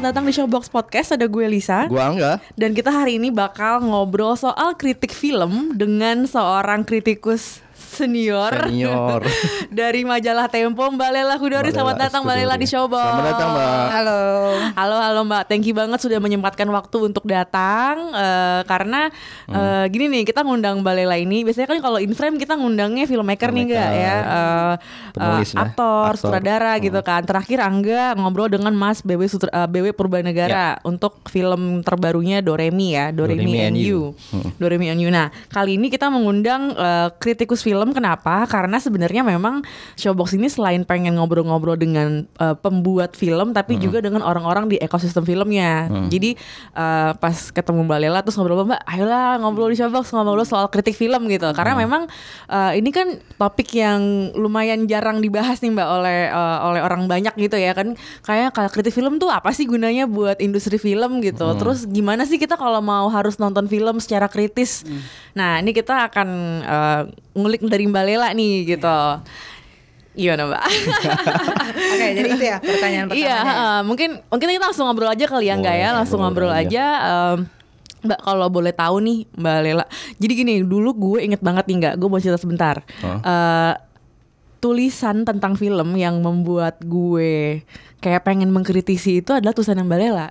Selamat datang di Showbox Podcast. Ada gue Lisa. Gua enggak. Dan kita hari ini bakal ngobrol soal kritik film dengan seorang kritikus senior, Senior. dari majalah Tempo, Mbak Lela Hudori. Mbak Selamat datang Mbak Lela di. Showbox. Selamat datang, Mbak. Halo. Halo, halo Mbak. Thank you banget sudah menyempatkan waktu untuk datang eh, karena Hmm. eh, gini nih kita ngundang Mbak Lela ini. Biasanya kan kalau in frame kita ngundangnya filmmaker, nih enggak ya, Penulis lah. aktor, Aktor. sutradara Hmm. gitu kan. Terakhir Angga ngobrol dengan Mas BW Sutra, eh, BW Purbanegara untuk film terbarunya Doremi ya, Doremi, Doremi and and You. You. Hmm. Doremi and You. Nah, kali ini kita mengundang eh, kritikus film kenapa? Karena sebenarnya memang Showbox ini selain pengen ngobrol-ngobrol dengan eh, pembuat film tapi Hmm. juga dengan orang-orang di ekosistem filmnya. Jadi eh, pas ketemu Mbak Lela terus ngobrol Mbak, ayolah ngobrol di Showbox ngobrol soal kritik film gitu. Karena Hmm. memang eh, ini kan topik yang lumayan jarang dibahas nih Mbak oleh eh, oleh orang banyak gitu ya kan. Kayak kalau kritik film tuh apa sih gunanya buat industri film gitu. Hmm. Terus gimana sih kita kalau mau harus nonton film secara kritis. Hmm. Nah, ini kita akan eh, ngulik dari Mbak Lela nih gitu. Gimana Mbak? Oke, jadi itu ya pertanyaan pertamanya. Iya, heeh. mungkin mungkin kita langsung ngobrol aja kali ya enggak ya? Boleh, Langsung ngobrol ngobrol aja. em, Mbak kalau boleh tahu nih Mbak Lela. Jadi gini, dulu gue inget banget nih enggak, gue mau cerita sebentar. Hah? Eh, tulisan tentang film yang membuat gue kayak pengen mengkritisi itu adalah tulisan Mbak Lela.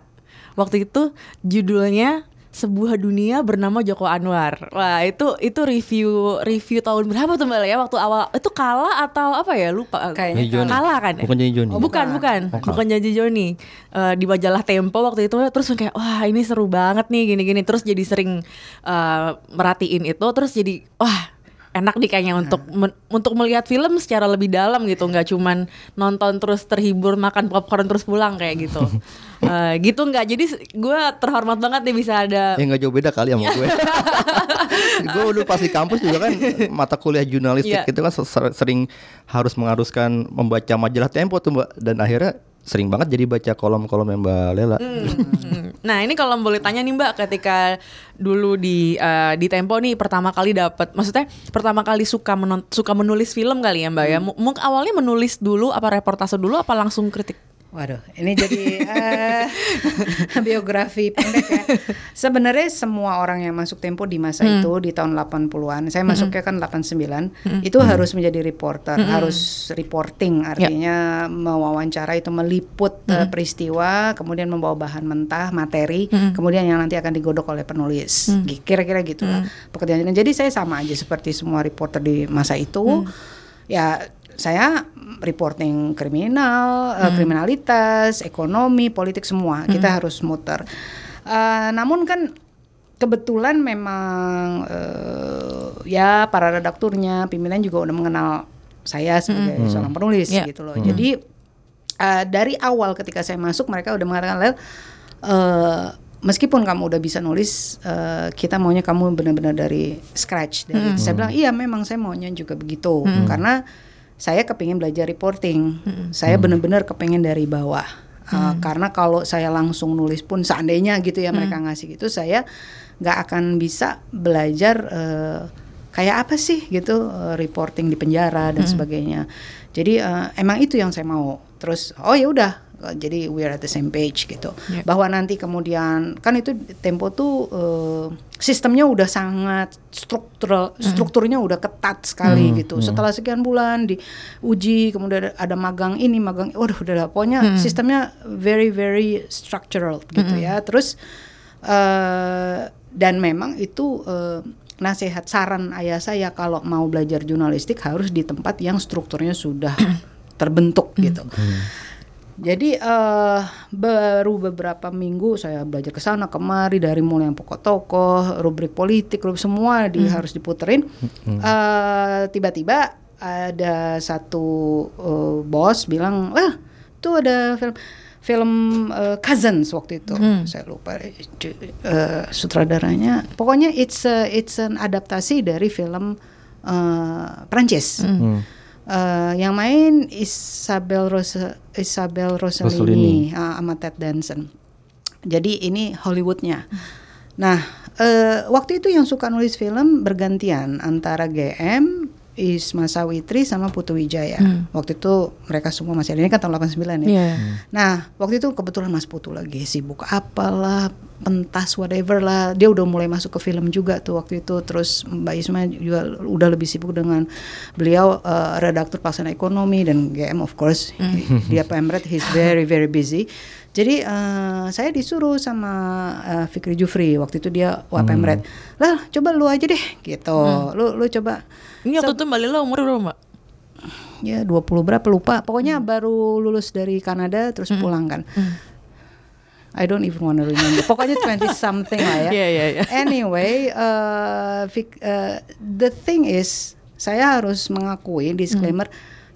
Waktu itu judulnya sebuah dunia bernama Joko Anwar. Wah itu itu review review tahun berapa tuh Mbak Lela? Waktu awal itu kalah atau apa ya lupa. Kayaknya kalah kan? ya? Bukan Joni. Oh, bukan, bukan, Oh, bukan janji Joni. Eh, di majalah Tempo waktu itu terus kayak wah ini seru banget nih gini-gini terus jadi sering eh, merhatiin itu terus jadi wah enak nih kayaknya untuk men- untuk melihat film secara lebih dalam gitu. Nggak cuman nonton terus terhibur makan popcorn terus pulang kayak gitu. Eh, gitu nggak. Jadi gue terhormat banget nih bisa ada Ya nggak jauh beda kali sama gue. gue dulu pas di kampus juga kan mata kuliah jurnalistik Iya. itu kan ser- sering harus mengharuskan membaca majalah Tempo tuh mbak. Dan akhirnya sering banget jadi baca kolom-kolom yang Mbak Lela. Hmm. Nah ini kalau boleh tanya nih Mbak, ketika dulu di eh, di Tempo nih pertama kali dapat, maksudnya pertama kali suka menon- suka menulis film kali ya Mbak ya? M- Mungkin awalnya menulis dulu apa reportase dulu apa langsung kritik? Waduh, ini jadi eh, biografi pendek ya. Sebenarnya semua orang yang masuk Tempo di masa Hmm. itu di tahun 80-an, saya masuknya kan 89, itu harus menjadi reporter, Hmm. harus reporting Ya. artinya mewawancara itu meliput eh, peristiwa, kemudian membawa bahan mentah, materi, Hmm. kemudian yang nanti akan digodok oleh penulis. Gi- Kira-kira gitu lah pekerjaan. Jadi saya sama aja seperti semua reporter di masa itu. Ya saya reporting kriminal, eh, kriminalitas, ekonomi, politik semua. Kita harus muter. Eh, namun kan kebetulan memang eh, ya para redakturnya, pimpinan juga udah mengenal saya sebagai seorang penulis Ya. gitu loh. Jadi eh, dari awal ketika saya masuk mereka udah mengatakan Lel eh, meskipun kamu udah bisa nulis eh, kita maunya kamu benar-benar dari scratch dari saya bilang iya memang saya maunya juga begitu. Karena saya kepingin belajar reporting. Saya benar-benar kepingin dari bawah. Eh, karena kalau saya langsung nulis pun seandainya gitu ya mereka ngasih gitu saya nggak akan bisa belajar eh, kayak apa sih gitu eh, reporting di penjara dan sebagainya. Jadi eh, emang itu yang saya mau. Terus oh ya udah jadi we are at the same page gitu. Ya. bahwa nanti kemudian kan itu tempo tuh eh, sistemnya udah sangat struktural strukturnya udah ketat sekali gitu. Setelah sekian bulan diuji kemudian ada, magang ini magang waduh udah lah. Pokoknya sistemnya very very structural gitu ya. Terus eh dan memang itu eh, nasihat saran ayah saya kalau mau belajar jurnalistik harus di tempat yang strukturnya sudah terbentuk gitu. Jadi eh baru beberapa minggu saya belajar ke sana kemari dari mulai yang pokok tokoh, rubrik politik, rubrik semua di harus diputerin. Eh, Tiba-tiba ada satu eh, bos bilang, "Wah, tuh ada film film eh, Cousins waktu itu. Saya lupa eh, eh, sutradaranya. Pokoknya it's a, it's an adaptasi dari film eh, Prancis. Eh, yang main Isabel Rosa, Isabel Rossellini, Rossellini. ah, sama Ted Danson. Jadi ini Hollywoodnya. Nah, eh, waktu itu yang suka nulis film bergantian antara GM, Isma Sawitri sama Putu Wijaya. Waktu itu mereka semua masih ada. Ini kan tahun 89 ya. Iya. Nah, waktu itu kebetulan Mas Putu lagi sibuk apalah, pentas whatever lah. Dia udah mulai masuk ke film juga tuh waktu itu. Terus Mbak Isma juga udah lebih sibuk dengan beliau eh, redaktur pelaksana ekonomi dan GM of course. Dia pemret, he's very very busy. Jadi eh, saya disuruh sama eh, Fikri Jufri. Waktu itu dia wapemret. Lah, coba lu aja deh gitu. Lu lu coba. Ini waktu itu Mbak Lila umur berapa Mbak? ya 20 berapa lupa. Pokoknya baru lulus dari Kanada terus pulang kan. I don't even wanna remember. Pokoknya 20 something lah ya. Iya iya iya. anyway uh, uh, the thing is saya harus mengakui disclaimer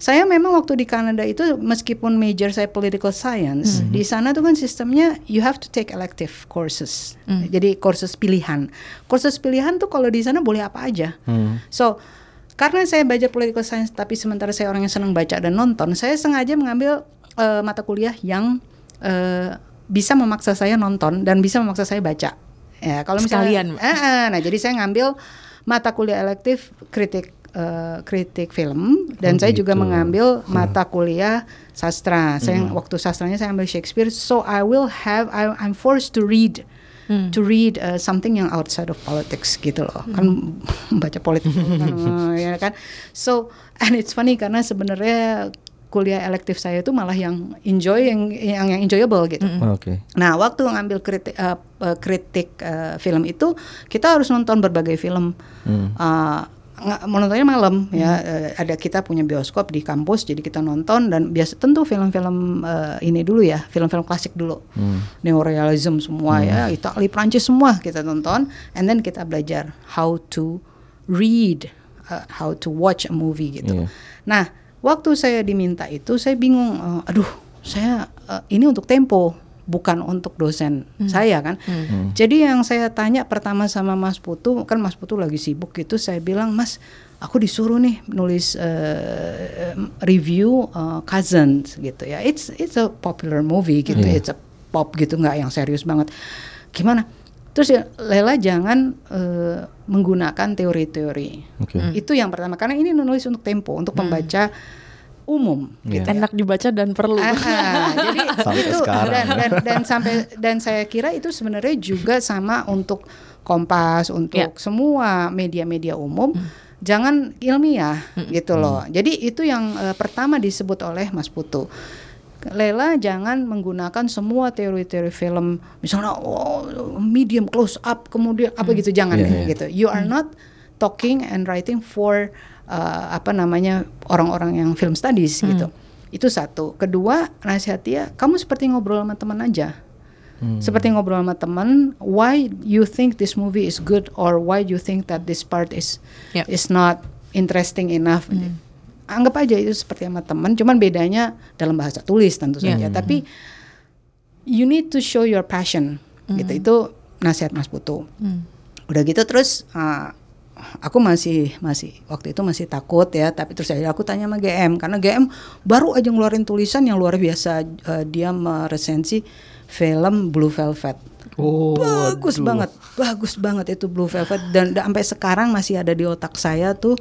saya memang waktu di Kanada itu meskipun major saya political science di sana tuh kan sistemnya you have to take elective courses. Jadi courses pilihan. Courses pilihan tuh kalau di sana boleh apa aja. So karena saya baca political science tapi sementara saya orang yang senang baca dan nonton saya sengaja mengambil eh, mata kuliah yang eh, bisa memaksa saya nonton dan bisa memaksa saya baca. Ya kalau misalnya Sekalian. Eh, eh, nah jadi saya ngambil mata kuliah elektif kritik eh, kritik film dan Oh, saya juga gitu. mengambil mata kuliah sastra. Saya waktu sastranya saya ambil Shakespeare so I will have I, I'm forced to read to read uh, something yang outside of politics gitu loh. Kan baca politik kan, ya kan? So and it's funny karena sebenarnya kuliah elektif saya itu malah yang enjoy yang yang, yang enjoyable gitu. Oke. Nah, waktu ngambil kritik eh, eh, kritik eh, film itu, kita harus nonton berbagai film. Eh, nggak- menontonnya malam ya. Eh, ada kita punya bioskop di kampus, jadi kita nonton dan biasa tentu film-film eh, ini dulu ya, film-film klasik dulu, neorealism semua ya, Itali, Prancis semua kita tonton, and then kita belajar how to read, eh, how to watch a movie gitu. Iya. Nah, waktu saya diminta itu saya bingung, eh, aduh, saya eh, ini untuk tempo, bukan untuk dosen saya kan. Jadi yang saya tanya pertama sama Mas Putu, kan Mas Putu lagi sibuk gitu, saya bilang, Mas, aku disuruh nih nulis eh, review eh, Cousins gitu ya. It's it's a popular movie gitu, Iya. it's a pop gitu, nggak yang serius banget. Gimana? Terus ya Lela jangan eh, menggunakan teori-teori. Oke. Itu yang pertama karena ini nulis untuk tempo, untuk pembaca umum gitu Iya. ya. Enak dibaca dan perlu. Ah, ah, jadi Sampai itu sekarang. dan, dan dan sampai dan saya kira itu sebenarnya juga sama untuk Kompas untuk Ya. semua media-media umum jangan ilmiah gitu loh. Jadi itu yang eh, pertama disebut oleh Mas Putu. Lela jangan menggunakan semua teori-teori film misalnya oh, medium close up kemudian apa gitu jangan Iya, deh, iya. gitu. You are not talking and writing for uh, apa namanya orang-orang yang film studies gitu. Itu satu. Kedua, nasihat dia, kamu seperti ngobrol sama teman aja. Seperti ngobrol sama teman, why you think this movie is good or why you think that this part is Yep. is not interesting enough. Anggap aja itu seperti sama teman, cuman bedanya dalam bahasa tulis tentu Yeah. saja. Tapi you need to show your passion. Gitu. Itu nasihat Mas Putu udah gitu terus uh, aku masih masih waktu itu masih takut ya tapi terus akhirnya aku tanya sama GM karena GM baru aja ngeluarin tulisan yang luar biasa uh, dia meresensi film Blue Velvet Oh, bagus waduh. banget bagus banget itu Blue Velvet dan, dan sampai sekarang masih ada di otak saya tuh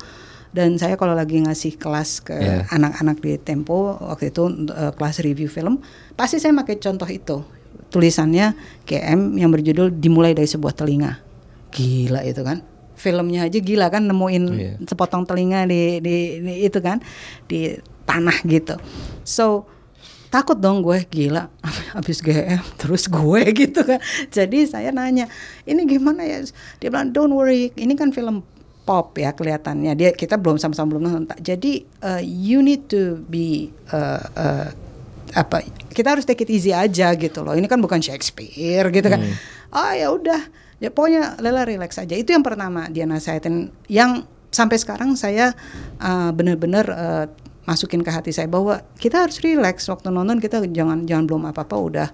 dan saya kalau lagi ngasih kelas ke Yeah. anak-anak di Tempo waktu itu uh, kelas review film pasti saya pakai contoh itu tulisannya GM yang berjudul dimulai dari sebuah telinga gila itu kan filmnya aja gila kan nemuin Iya. sepotong telinga di, di, di itu kan di tanah gitu. So takut dong gue gila habis GM terus gue gitu kan. Jadi saya nanya ini gimana ya? Dia bilang don't worry ini kan film pop ya kelihatannya. Dia kita belum sama-sama belum nonton. Jadi uh, you need to be uh, uh, apa kita harus take it easy aja gitu loh. Ini kan bukan Shakespeare gitu kan. Oh ya udah ya pokoknya Lela relax aja. Itu yang pertama dia nasihatin yang sampai sekarang saya uh, benar-benar uh, masukin ke hati saya bahwa kita harus relax. Waktu nonton kita jangan jangan belum apa apa udah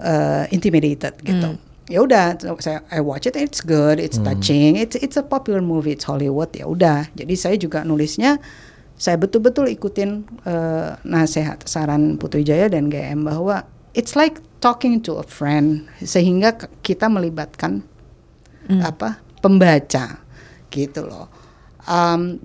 uh, intimidated gitu. Ya udah, saya I watch it, it's good, it's touching, it's it's a popular movie, it's Hollywood ya udah. Jadi saya juga nulisnya saya betul-betul ikutin uh, nasihat saran Putri Jaya dan GM bahwa it's like talking to a friend sehingga kita melibatkan apa pembaca gitu loh. Um,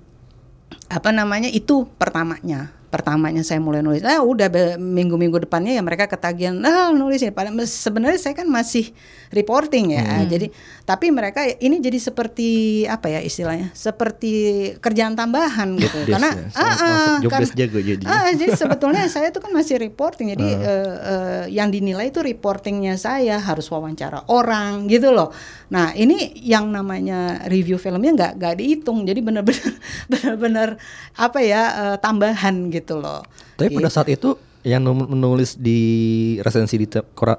apa namanya itu pertamanya pertamanya saya mulai nulis ah udah minggu-minggu depannya ya mereka ketagihan ah nulis ya padahal sebenarnya saya kan masih reporting ya jadi tapi mereka ini jadi seperti apa ya istilahnya seperti kerjaan tambahan gitu. karena ya, ah, ah, kan- jago jadi. ah, jadi sebetulnya saya tuh kan masih reporting jadi eh, eh, yang dinilai itu reportingnya saya harus wawancara orang gitu loh. Nah ini yang namanya review filmnya nggak nggak dihitung jadi benar-benar benar-benar apa ya eh, tambahan gitu loh Tapi pada saat itu yang menulis di resensi di,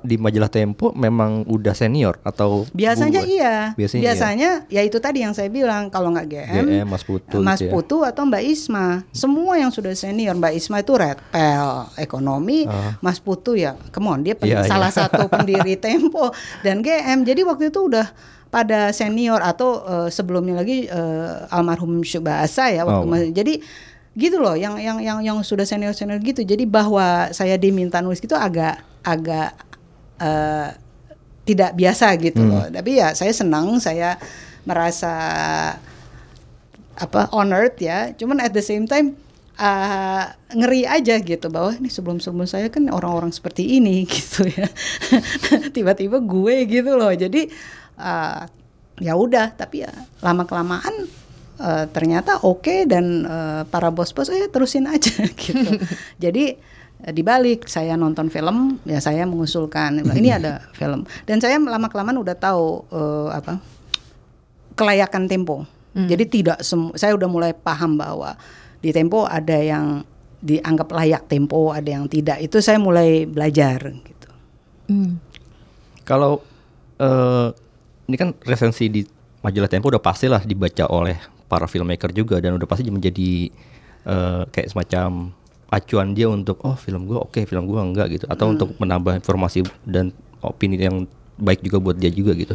di majalah Tempo memang udah senior atau Biasanya iya. Biasanya, Biasanya, iya. ya itu tadi yang saya bilang kalau nggak GM, GM, Mas Putu Mas gitu ya. Putu atau Mbak Isma, semua yang sudah senior. Mbak Isma itu red pel ekonomi, Mas Putu ya, come on dia pen- Ah. Iya, salah iya. satu pendiri Tempo dan GM. Jadi waktu itu udah pada senior atau eh, sebelumnya lagi eh, almarhum Syubasa ya waktu Oh. jadi gitu loh yang yang yang yang sudah senior senior gitu. Jadi bahwa saya diminta nulis gitu agak agak eh, tidak biasa gitu loh. Tapi ya saya senang saya merasa apa honored ya. Cuman at the same time uh, ngeri aja gitu bahwa ini sebelum sebelum saya kan orang-orang seperti ini gitu ya. Tiba-tiba gue gitu loh. Jadi uh, ya udah. Tapi ya lama kelamaan uh, ternyata oke dan uh, para bos-bos eh terusin aja gitu jadi uh, dibalik saya nonton film ya saya mengusulkan ini ada film dan saya lama kelamaan udah tahu uh, apa kelayakan tempo. Jadi tidak semu saya udah mulai paham bahwa di tempo ada yang dianggap layak tempo, ada yang tidak. Itu saya mulai belajar gitu. Hmm. Kalau eh ini kan resensi di majalah Tempo udah pastilah dibaca oleh para filmmaker juga dan udah pasti menjadi eh, kayak semacam acuan dia untuk oh film gua oke film gua enggak gitu. Atau untuk menambah informasi dan opini yang baik juga buat dia juga gitu.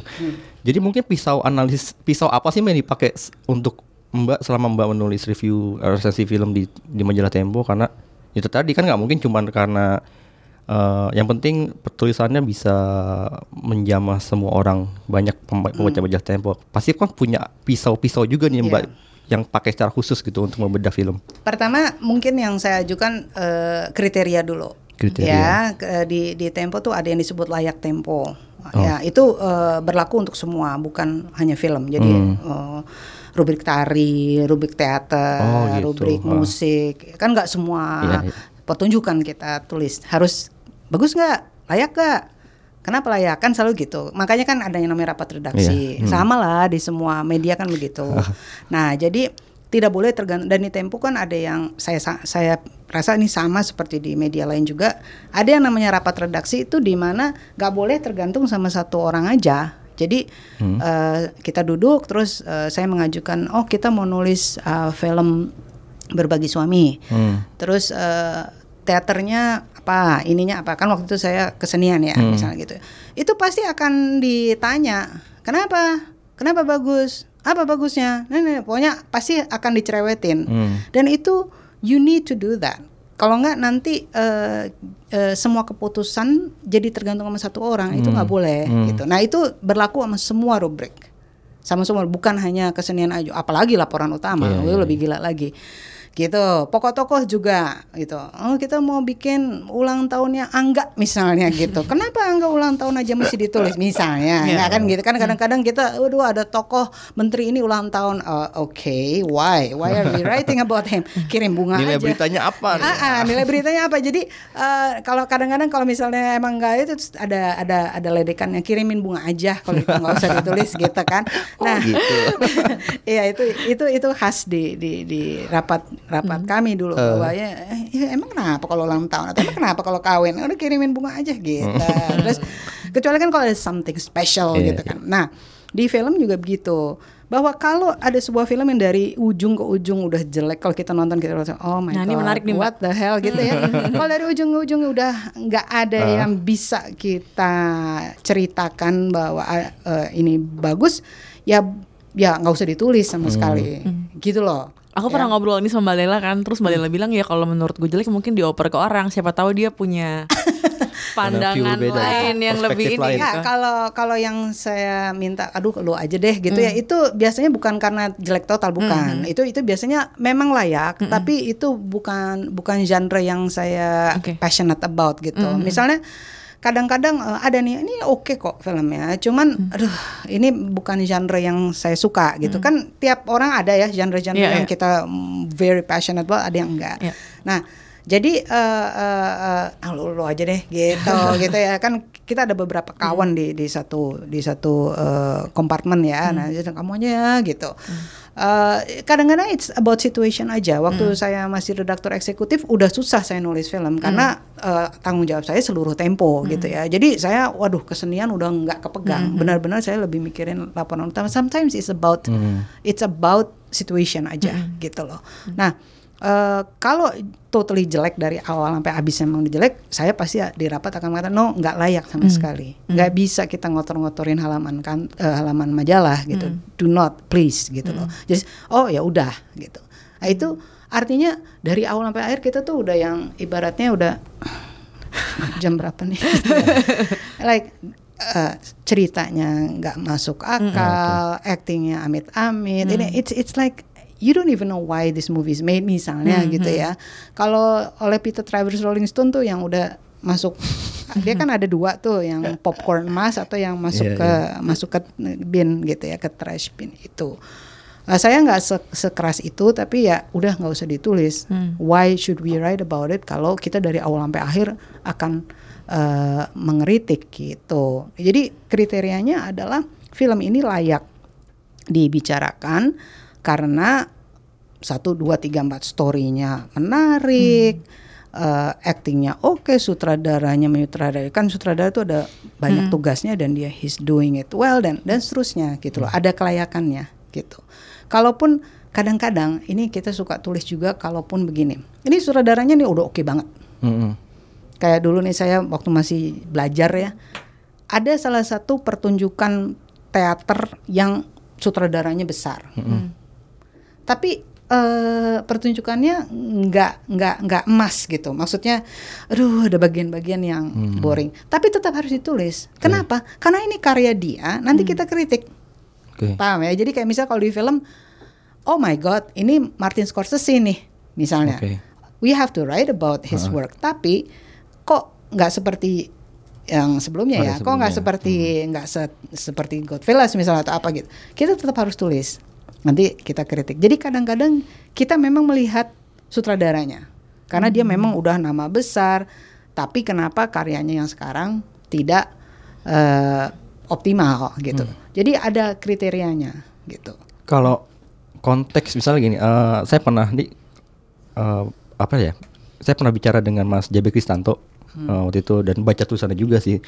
Jadi mungkin pisau analisis pisau apa sih yang dipakai untuk Mbak selama Mbak menulis review resensi film di di majalah Tempo? Karena itu tadi kan nggak mungkin cuman karena eh, yang penting tulisannya bisa menjamah semua orang banyak pemba- pembaca majalah Tempo. Pasti kan punya pisau-pisau juga nih Mbak yang pakai secara khusus gitu untuk membedah film. Pertama mungkin yang saya ajukan eh, kriteria dulu. Kriteria. Ya, di di Tempo tuh ada yang disebut layak tempo. Ya, itu eh, berlaku untuk semua, bukan hanya film. Jadi eh, rubrik tari, rubrik teater, Oh, gitu. rubrik Ah. musik. Kan nggak semua Iya, iya. pertunjukan kita tulis harus bagus nggak, layak nggak. Kenapa layak? Kan selalu gitu. Makanya kan ada yang namanya rapat redaksi. Iya, hmm. Sama lah di semua media kan begitu. nah, jadi tidak boleh tergantung dan di Tempo kan ada yang saya sa- saya rasa ini sama seperti di media lain juga. Ada yang namanya rapat redaksi itu di mana nggak boleh tergantung sama satu orang aja. Jadi eh, kita duduk terus eh, saya mengajukan oh kita mau nulis eh, film berbagi suami. Hmm. Terus eh, teaternya apa, ininya apa? Kan waktu itu saya kesenian ya, misalnya gitu. Itu pasti akan ditanya, kenapa? Kenapa bagus? Apa bagusnya? Nah, nah, pokoknya pasti akan dicerewetin. Hmm. Dan itu you need to do that. Kalau nggak nanti eh, eh, semua keputusan jadi tergantung sama satu orang itu nggak boleh gitu. Nah itu berlaku sama semua rubrik, sama semua bukan hanya kesenian aja, apalagi laporan utama Iya, itu iya, lebih gila lagi gitu pokok tokoh juga gitu oh kita mau bikin ulang tahunnya angga misalnya gitu kenapa angga ulang tahun aja mesti ditulis misalnya Iya. ya kan gitu kan kadang-kadang kita waduh ada tokoh menteri ini ulang tahun Eh, oke why why are we writing about him kirim bunga Nilai aja beritanya apa? Ah, ah, nilai beritanya apa? Jadi eh, kalau kadang-kadang kalau misalnya emang enggak itu ada ada ada ledekannya kirimin bunga aja kalau itu nggak usah ditulis gitu kan. Nah, gitu. iya itu itu itu khas di di di rapat rapat kami dulu bahwa ya, ya emang kenapa kalau ulang tahun? Atau emang kenapa kalau kawin? Udah kirimin bunga aja gitu. Terus kecuali kan kalau ada something special Iya, gitu kan. Nah, di film juga begitu. bahwa kalau ada sebuah film yang dari ujung ke ujung udah jelek kalau kita nonton kita rasa oh my Nah, god ini menarik nih, what the hell gitu ya. Kalau dari ujung ke ujung udah nggak ada yang bisa kita ceritakan bahwa uh, ini bagus ya ya nggak usah ditulis sama sekali gitu loh Aku pernah ngobrol ini sama Mbak Lela kan, terus Mbak Lela bilang ya kalau menurut gue jelek mungkin dioper ke orang, siapa tahu dia punya pandangan beda, lain yang lebih ini lain. Ya kalau kalau yang saya minta, aduh lu aja deh gitu ya. Itu biasanya bukan karena jelek total bukan. Itu itu biasanya memang layak, tapi itu bukan bukan genre yang saya Oke. passionate about gitu. Misalnya kadang-kadang eh, ada nih ini oke kok filmnya, cuman aduh ini bukan genre yang saya suka gitu kan. Tiap orang ada ya genre-genre Iya, yang iya. kita mm, very passionate about, ada yang enggak. Iya. Nah, jadi eh eh, eh, ah, lu, lu aja deh gitu gitu ya kan kita ada beberapa kawan di di satu di satu eh, kompartemen ya. Nah, jadi kamu aja ya gitu. Eh, kadang-kadang it's about situation aja. Waktu saya masih redaktur eksekutif udah susah saya nulis film karena eh, tanggung jawab saya seluruh tempo gitu ya. Jadi saya waduh kesenian udah nggak kepegang. Benar-benar saya lebih mikirin laporan utama. Sometimes it's about it's about situation aja gitu loh. Nah, eh, kalau totally jelek dari awal sampai habis emang udah jelek, saya pasti di rapat akan mengatakan no nggak layak sama sekali, nggak bisa kita ngotor-ngotorin halaman kan eh, halaman majalah gitu, do not please gitu loh. Jadi oh ya udah gitu. Nah itu artinya dari awal sampai akhir kita tuh udah yang ibaratnya udah jam berapa nih? like eh, ceritanya nggak masuk akal, actingnya amit-amit. Ini it's it's like you don't even know why this movie is made misalnya gitu ya. Kalau oleh Peter Travers Rolling Stone tuh yang udah masuk dia kan ada dua tuh yang popcorn emas atau yang masuk Iya, ke masuk ke bin gitu ya ke trash bin itu. Eh, saya nggak se- sekeras itu tapi ya udah nggak usah ditulis. Why should we write about it kalau kita dari awal sampai akhir akan eh, mengeritik gitu. Jadi kriterianya adalah film ini layak dibicarakan karena satu dua tiga empat storynya menarik, eh, actingnya oke, sutradaranya menyutradarai kan sutradara itu ada banyak tugasnya dan dia he's doing it well dan dan seterusnya gitu loh, ada kelayakannya gitu. Kalaupun kadang-kadang ini kita suka tulis juga kalaupun begini, ini sutradaranya nih udah oke banget, Mm-mm. kayak dulu nih saya waktu masih belajar ya ada salah satu pertunjukan teater yang sutradaranya besar tapi eh, pertunjukannya nggak nggak nggak emas gitu. Maksudnya aduh ada bagian-bagian yang boring. Tapi tetap harus ditulis. Kenapa? Karena ini karya dia nanti kita kritik. Oke. paham ya? Jadi kayak misal kalau di film oh my god ini Martin Scorsese nih misalnya. Oke. we have to write about his work. Tapi kok nggak seperti yang sebelumnya ya? Kok nggak sebelumnya. seperti nggak se- seperti Godfellas misalnya atau apa gitu? Kita tetap harus tulis nanti kita kritik. Jadi kadang-kadang kita memang melihat sutradaranya. Karena dia memang udah nama besar tapi kenapa karyanya yang sekarang tidak eh, optimal gitu. Jadi ada kriterianya gitu. Kalau konteks misalnya gini, eh, saya pernah di eh, apa ya? Saya pernah bicara dengan Mas JB Kristanto eh, waktu itu dan baca tulisannya juga sih.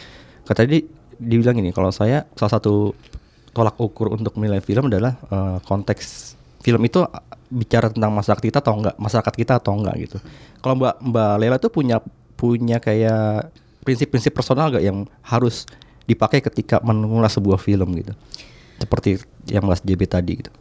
Kata dia dibilang ini kalau saya salah satu tolak ukur untuk menilai film adalah eh, konteks film itu bicara tentang masyarakat kita atau enggak, masyarakat kita atau enggak gitu. Kalau Mbak Mbak Lela tuh punya punya kayak prinsip-prinsip personal gak yang harus dipakai ketika mengulas sebuah film gitu. Seperti yang Mas JB tadi gitu.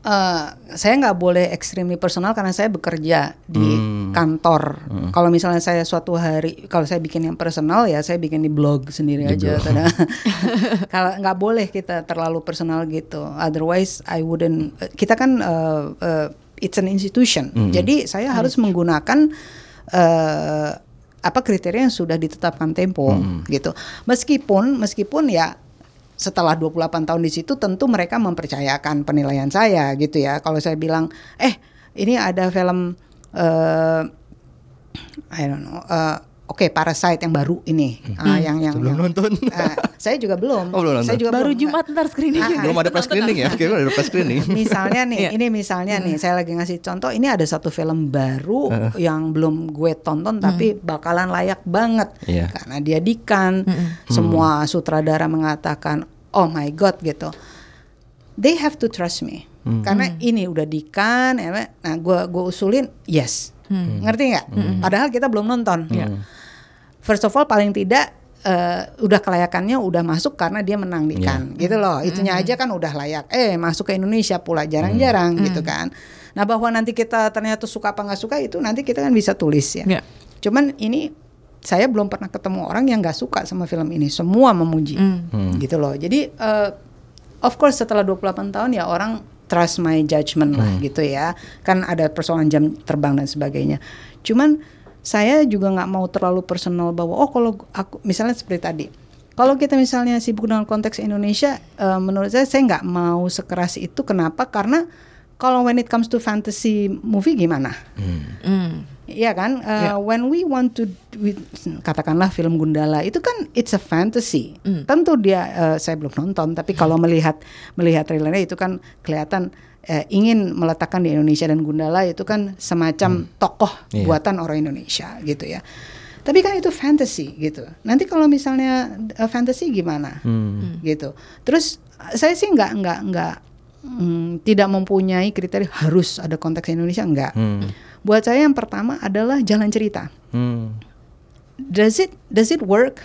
Eh, saya nggak boleh extremely personal karena saya bekerja di Hmm. kantor. Kalau misalnya saya suatu hari, kalau saya bikin yang personal ya saya bikin di blog sendiri aja. Tada. kalau nggak boleh kita terlalu personal gitu. Otherwise I wouldn't. Kita kan eh, eh, it's an institution. Jadi saya harus menggunakan eh, apa kriteria yang sudah ditetapkan Tempo gitu. Meskipun meskipun ya setelah 28 tahun di situ tentu mereka mempercayakan penilaian saya gitu ya. Kalau saya bilang, "Eh, ini ada film eh I don't know, eh, oke Parasite yang baru ini, Ah, yang yang yang- nonton. Ah, saya juga belum. Oh, belum nonton. Saya juga Baru belum. Jumat ntar screening. Ah, ah. Belum ada press screening ya? Oke, belum ada press screening. misalnya nih, Iya. ini misalnya nih, saya lagi ngasih contoh. Ini ada satu film baru yang belum gue tonton, tapi bakalan layak banget Iya. karena dia dikan. Semua sutradara mengatakan, oh my god gitu. they have to trust me karena ini udah di Cannes, ya, nah gue gue usulin yes ngerti nggak padahal kita belum nonton first of all paling tidak eh, udah kelayakannya udah masuk karena dia menang di Cannes gitu loh. Itunya aja kan udah layak. Eh masuk ke Indonesia pula jarang-jarang gitu kan. Nah bahwa nanti kita ternyata suka apa nggak suka itu nanti kita kan bisa tulis ya. Ya. cuman ini saya belum pernah ketemu orang yang nggak suka sama film ini. Semua memuji. Gitu loh. Jadi eh, of course setelah 28 tahun ya orang trust my judgment lah gitu ya. Kan ada persoalan jam terbang dan sebagainya. Cuman saya juga nggak mau terlalu personal bahwa oh kalau aku misalnya seperti tadi kalau kita misalnya sibuk dengan konteks Indonesia eh, menurut saya saya nggak mau sekeras itu. Kenapa? Karena kalau when it comes to fantasy movie gimana? Hmm. Iya kan, Uh, when we want to, we- katakanlah film Gundala itu kan it's a fantasy. Tentu dia, uh, saya belum nonton, tapi kalau melihat melihat trailernya itu kan kelihatan uh, ingin meletakkan di Indonesia dan Gundala itu kan semacam tokoh Iya. buatan orang Indonesia gitu ya. Tapi kan itu fantasy gitu. Nanti kalau misalnya uh, fantasy gimana? Hmm. gitu. Terus uh, saya sih nggak nggak nggak mm, tidak mempunyai kriteria harus ada konteks Indonesia enggak. Hmm. Buat saya yang pertama adalah jalan cerita. Hmm. Does it does it work?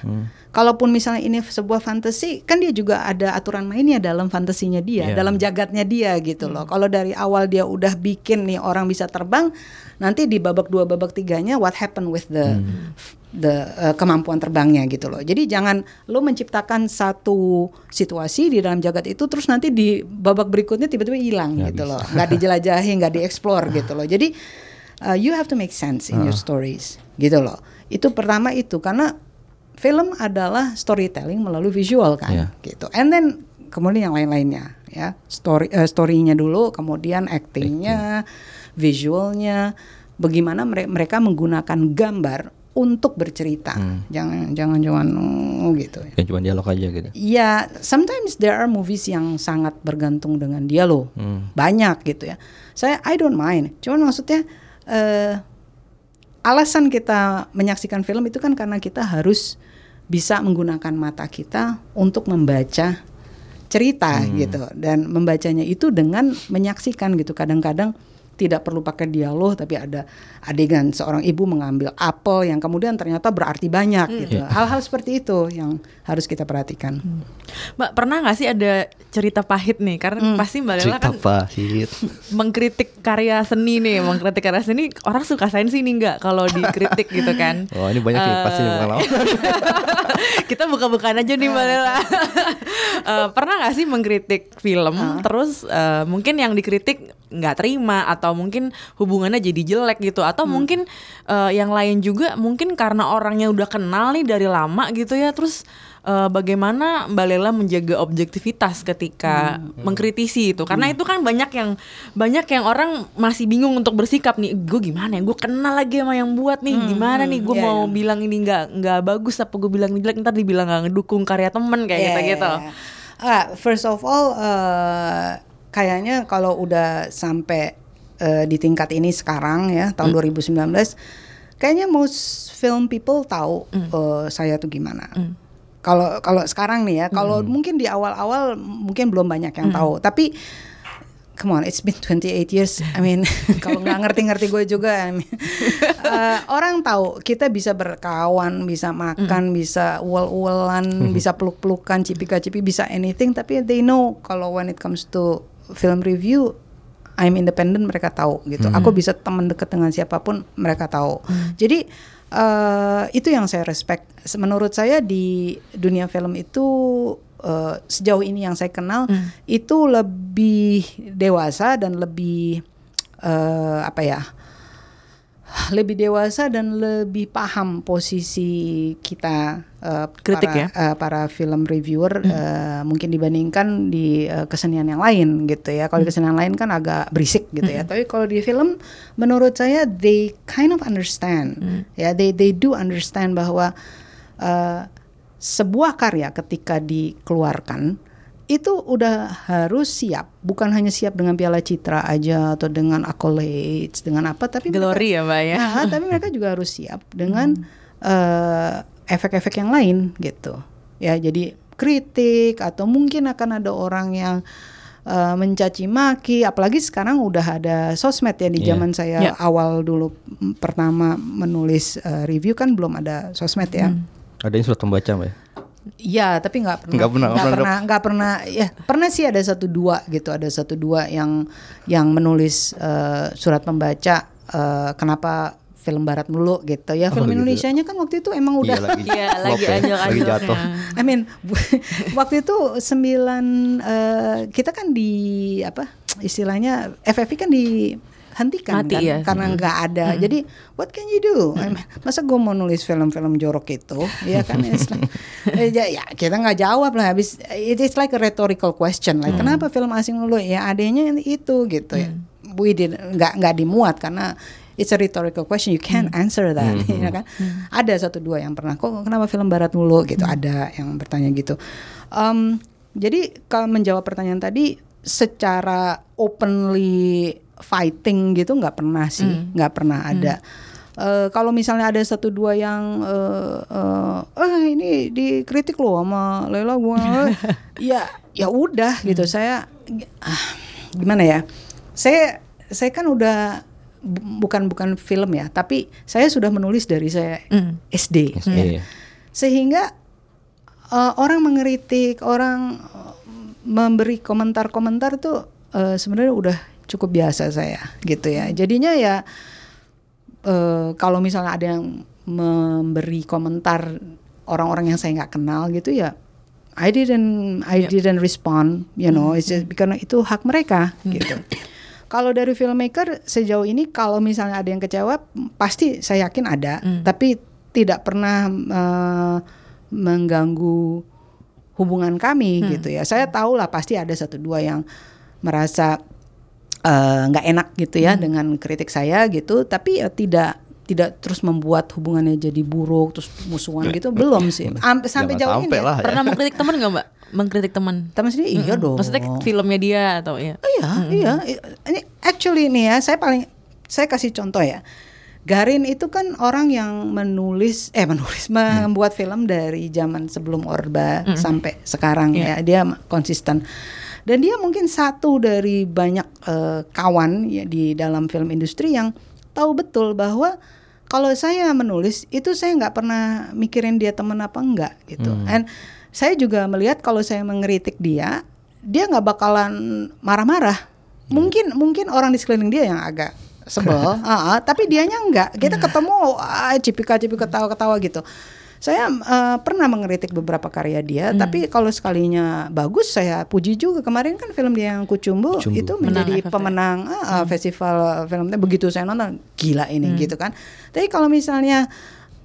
Kalaupun misalnya ini sebuah fantasi, kan dia juga ada aturan mainnya dalam fantasinya dia, Iya. dalam jagatnya dia gitu loh. Kalau dari awal dia udah bikin nih orang bisa terbang, nanti di babak dua babak tiganya what happened with the the uh, kemampuan terbangnya gitu loh. Jadi jangan lo menciptakan satu situasi di dalam jagat itu terus nanti di babak berikutnya tiba-tiba hilang Nggak gitu bisa. loh, nggak dijelajahi, nggak dieksplor gitu loh. Jadi uh, you have to make sense in your stories gitu loh. Itu pertama itu karena film adalah storytelling melalui visual kan Iya. gitu. And then kemudian yang lain-lainnya ya. Story eh, story-nya dulu, kemudian actingnya, visualnya, bagaimana mere- mereka menggunakan gambar untuk bercerita. Jangan jangan jangan oh, gitu ya. Cuma dialog aja gitu. Ya, sometimes there are movies yang sangat bergantung dengan dialog. Hmm. Banyak gitu ya. Saya I don't mind. Cuman maksudnya eh alasan kita menyaksikan film itu kan karena kita harus bisa menggunakan mata kita untuk membaca cerita gitu dan membacanya itu dengan menyaksikan gitu. Kadang-kadang tidak perlu pakai dialog tapi ada adegan seorang ibu mengambil apel yang kemudian ternyata berarti banyak gitu. Hal-hal seperti itu yang harus kita perhatikan. Mbak pernah nggak sih ada cerita pahit nih? Karena pasti Mbak Lela Cerita kan pahit. mengkritik karya seni nih, mengkritik karya seni orang suka sains ini nggak kalau dikritik gitu kan? Oh ini banyak nih pasti Eh, bukan lawan. kita buka-bukaan aja nih Mbak Lela. Eh, pernah nggak sih mengkritik film, terus eh, mungkin yang dikritik nggak terima atau mungkin hubungannya jadi jelek gitu, atau mungkin eh, yang lain juga mungkin karena orangnya udah kenal nih dari lama gitu ya, terus eh, bagaimana Mbak Lela menjaga objektivitas ketika mengkritisi itu? Karena itu kan banyak yang banyak yang orang masih bingung untuk bersikap nih, gue gimana ya, gue kenal lagi sama yang buat nih, gimana nih, gue iya, mau iya. bilang ini nggak nggak bagus apa gue bilang ini jelek? Ntar dibilang nggak ngedukung karya temen kayak Iya, gitu iya, gitu iya. Ah, first of all, eh, kayaknya kalau udah sampai eh, di tingkat ini sekarang ya tahun 2019, kayaknya most film people tahu eh, saya tuh gimana. Kalau kalau sekarang nih ya, kalau mungkin di awal-awal mungkin belum banyak yang tahu, tapi come on, it's been 28 years. I mean, kalau nggak ngerti-ngerti gue juga, I mean, eh, orang tahu kita bisa berkawan, bisa makan, bisa uel-uelan, bisa peluk-pelukan, cipika-cipi, bisa anything. Tapi they know kalau when it comes to film review, I'm independent, mereka tahu gitu. Aku bisa teman dekat dengan siapa pun, mereka tahu. Jadi eh, itu yang saya respect. Menurut saya di dunia film itu eh, sejauh ini yang saya kenal itu lebih dewasa dan lebih eh, apa ya? lebih dewasa dan lebih paham posisi kita eh, Kritik para, ya? eh, para film reviewer eh, mungkin dibandingkan di eh, kesenian yang lain gitu ya. Kalau di kesenian lain kan agak berisik gitu ya. Tapi kalau di film menurut saya they kind of understand. Ya, they they do understand bahwa eh, sebuah karya ketika dikeluarkan itu udah harus siap, bukan hanya siap dengan piala citra aja atau dengan accolades, dengan apa, tapi mereka- glory ya mbak ya Nah, tapi mereka juga harus siap dengan eh, efek-efek yang lain gitu. Ya, jadi kritik atau mungkin akan ada orang yang eh, mencaci maki apalagi sekarang udah ada sosmed ya di Iya. zaman saya Iya. awal dulu pertama menulis eh, review kan belum ada sosmed ya. Ada yang surat pembaca mbak ya? Iya, tapi nggak pernah, Nggak pernah, nggak pernah pernah, nggak pernah, ya pernah sih ada satu dua gitu, ada satu dua yang yang menulis eh, surat pembaca eh, kenapa film Barat mulu gitu ya, Oh, film gitu. Indonesia-nya kan waktu itu emang udah, Iya lagi. Iya, lagi ya, lagi anjlok-anjloknya. jatuh. I mean waktu itu sembilan eh, kita kan di apa istilahnya FFI kan dihentikan Mati kan ya. karena nggak ada. Jadi what can you do? I mean, masa gue mau nulis film-film jorok itu, ya kan? Like- eh, ya, ya, kita nggak jawab lah. Habis it is like a rhetorical question, like kenapa film asing dulu? Ya adanya itu gitu ya. We did nggak nggak dimuat karena it's a rhetorical question. You can't answer that, ya kan? Ada satu dua yang pernah kok kenapa film Barat mulu gitu? Ada yang bertanya gitu. Um, jadi kalau menjawab pertanyaan tadi secara openly fighting gitu nggak pernah sih, nggak pernah ada. Eh, kalau misalnya ada satu dua yang eh eh, eh, ini dikritik loh sama Lela gua ya ya udah gitu saya ah, gimana ya saya saya kan udah bukan bukan film ya tapi saya sudah menulis dari saya Hmm. SD, SD, ya. sehingga eh, orang mengeritik orang eh, memberi komentar-komentar tuh eh, sebenarnya udah cukup biasa saya gitu ya. Jadinya ya eh, kalau misalnya ada yang memberi komentar orang-orang yang saya nggak kenal gitu ya I didn't I didn't respond you know. It's just karena itu hak mereka gitu kalau dari filmmaker sejauh ini kalau misalnya ada yang kecewa pasti saya yakin ada. Tapi tidak pernah eh, mengganggu hubungan kami gitu ya. Saya tahu lah pasti ada satu dua yang merasa eh, nggak enak gitu ya dengan kritik saya gitu. Tapi ya tidak tidak terus membuat hubungannya jadi buruk terus musuhan gitu belum sih Am- sampai jauh ini lah. ya. Pernah mengkritik teman nggak mbak? Mengkritik teman? teman sendiri iya dong Maksudnya filmnya dia atau ya? Iya, iya. Ini actually nih ya, saya paling saya kasih contoh ya. Garin itu kan orang yang menulis eh menulis membuat film dari zaman sebelum Orba sampai sekarang ya. Dia konsisten. Dan dia mungkin satu dari banyak eh, kawan ya di dalam film industri yang tahu betul bahwa kalau saya menulis itu saya nggak pernah mikirin dia teman apa enggak gitu. And saya juga melihat kalau saya mengkritik dia, dia nggak bakalan marah-marah. Mungkin mungkin orang di sekeliling dia yang agak sebel, ah, ah, tapi dianya enggak. Kita ketemu ah, cipika-cipika ketawa-ketawa gitu. Saya eh, pernah mengkritik beberapa karya dia, tapi kalau sekalinya bagus saya puji juga. Kemarin kan film dia yang Kucumbu, Kucumbu. itu Menang menjadi FFI. pemenang ah, ah, festival filmnya begitu saya nonton gila ini gitu kan. Tapi kalau misalnya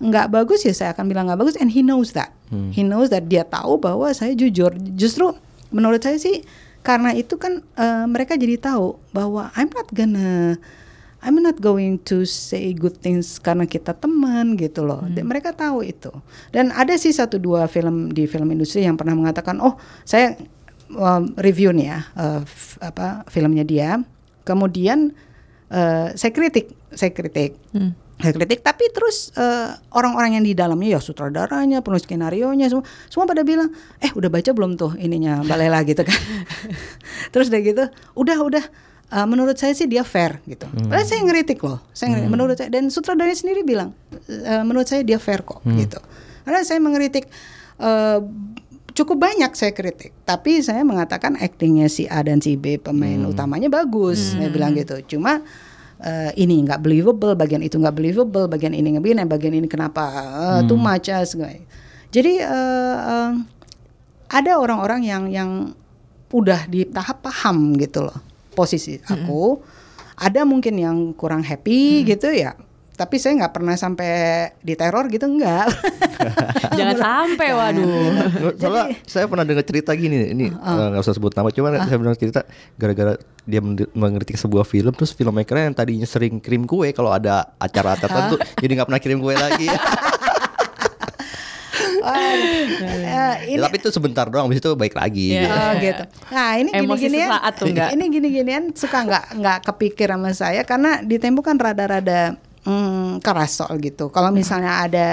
nggak bagus ya saya akan bilang nggak bagus and he knows that. He knows that dia tahu bahwa saya jujur. Justru menurut saya sih karena itu kan eh, mereka jadi tahu bahwa I'm not gonna I'm not going to say good things karena kita teman gitu loh. Dan mereka tahu itu. Dan ada sih satu dua film di film industri yang pernah mengatakan, "Oh, saya um, review nih ya f- apa filmnya dia." Kemudian eh, saya kritik, saya kritik. Saya kritik tapi terus eh, orang-orang yang di dalamnya ya sutradaranya, penulis skenario nya semua semua pada bilang, "Eh, udah baca belum tuh ininya Mbak Lela gitu kan." terus udah gitu, "Udah, udah Uh, menurut saya sih dia fair gitu. Padahal saya ngeritik loh, saya ngeritik. menurut saya dan sutradaranya sendiri bilang uh, menurut saya dia fair kok gitu. Karena saya mengkritik uh, cukup banyak saya kritik, tapi saya mengatakan aktingnya si A dan si B pemain utamanya bagus, saya bilang gitu. Cuma uh, ini nggak believable, bagian itu nggak believable, bagian ini nggak begini, bagian ini kenapa uh, too much segala. Jadi uh, uh, ada orang-orang yang yang udah di tahap paham gitu loh posisi aku ada mungkin yang kurang happy gitu ya tapi saya nggak pernah sampai diteror gitu enggak Jangan sampai, waduh. Soalnya saya pernah dengar cerita gini, ini eh, nggak usah sebut nama, cuma saya pernah cerita gara-gara dia men- mengkritik sebuah film, terus filmmakernya yang tadinya sering kirim kue kalau ada acara tertentu, jadi nggak pernah kirim kue lagi. Eh, Ya, tapi itu sebentar doang, habis itu baik lagi. Iya. gitu. Oh gitu. Nah ini enggak? ini gini-ginian suka nggak nggak kepikir sama saya karena di Tempo kan rada-rada hmm, keras soal gitu. Kalau misalnya ada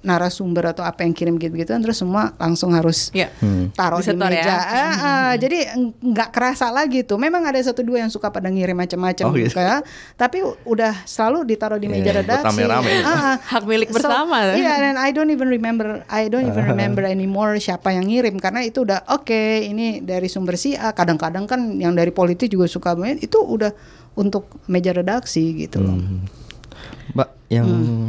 narasumber atau apa yang kirim gitu-gitu terus semua langsung harus Iya. taruh di Disetor ya. meja. Ah, ah, jadi eng- nggak kerasa lagi tuh. Memang ada satu dua yang suka pada ngirim macam-macam, Oh, gitu. kayak, tapi udah selalu ditaruh di meja Iya, buat redaksi. rame-rame. Ah, ah. Hak milik bersama. Iya, dan I don't even remember, I don't even remember anymore siapa yang ngirim karena itu udah oke. ini dari sumber si A. Kadang-kadang kan yang dari politik juga suka banget. Itu udah untuk meja redaksi gitu loh. Hmm. Mbak, yang Hmm.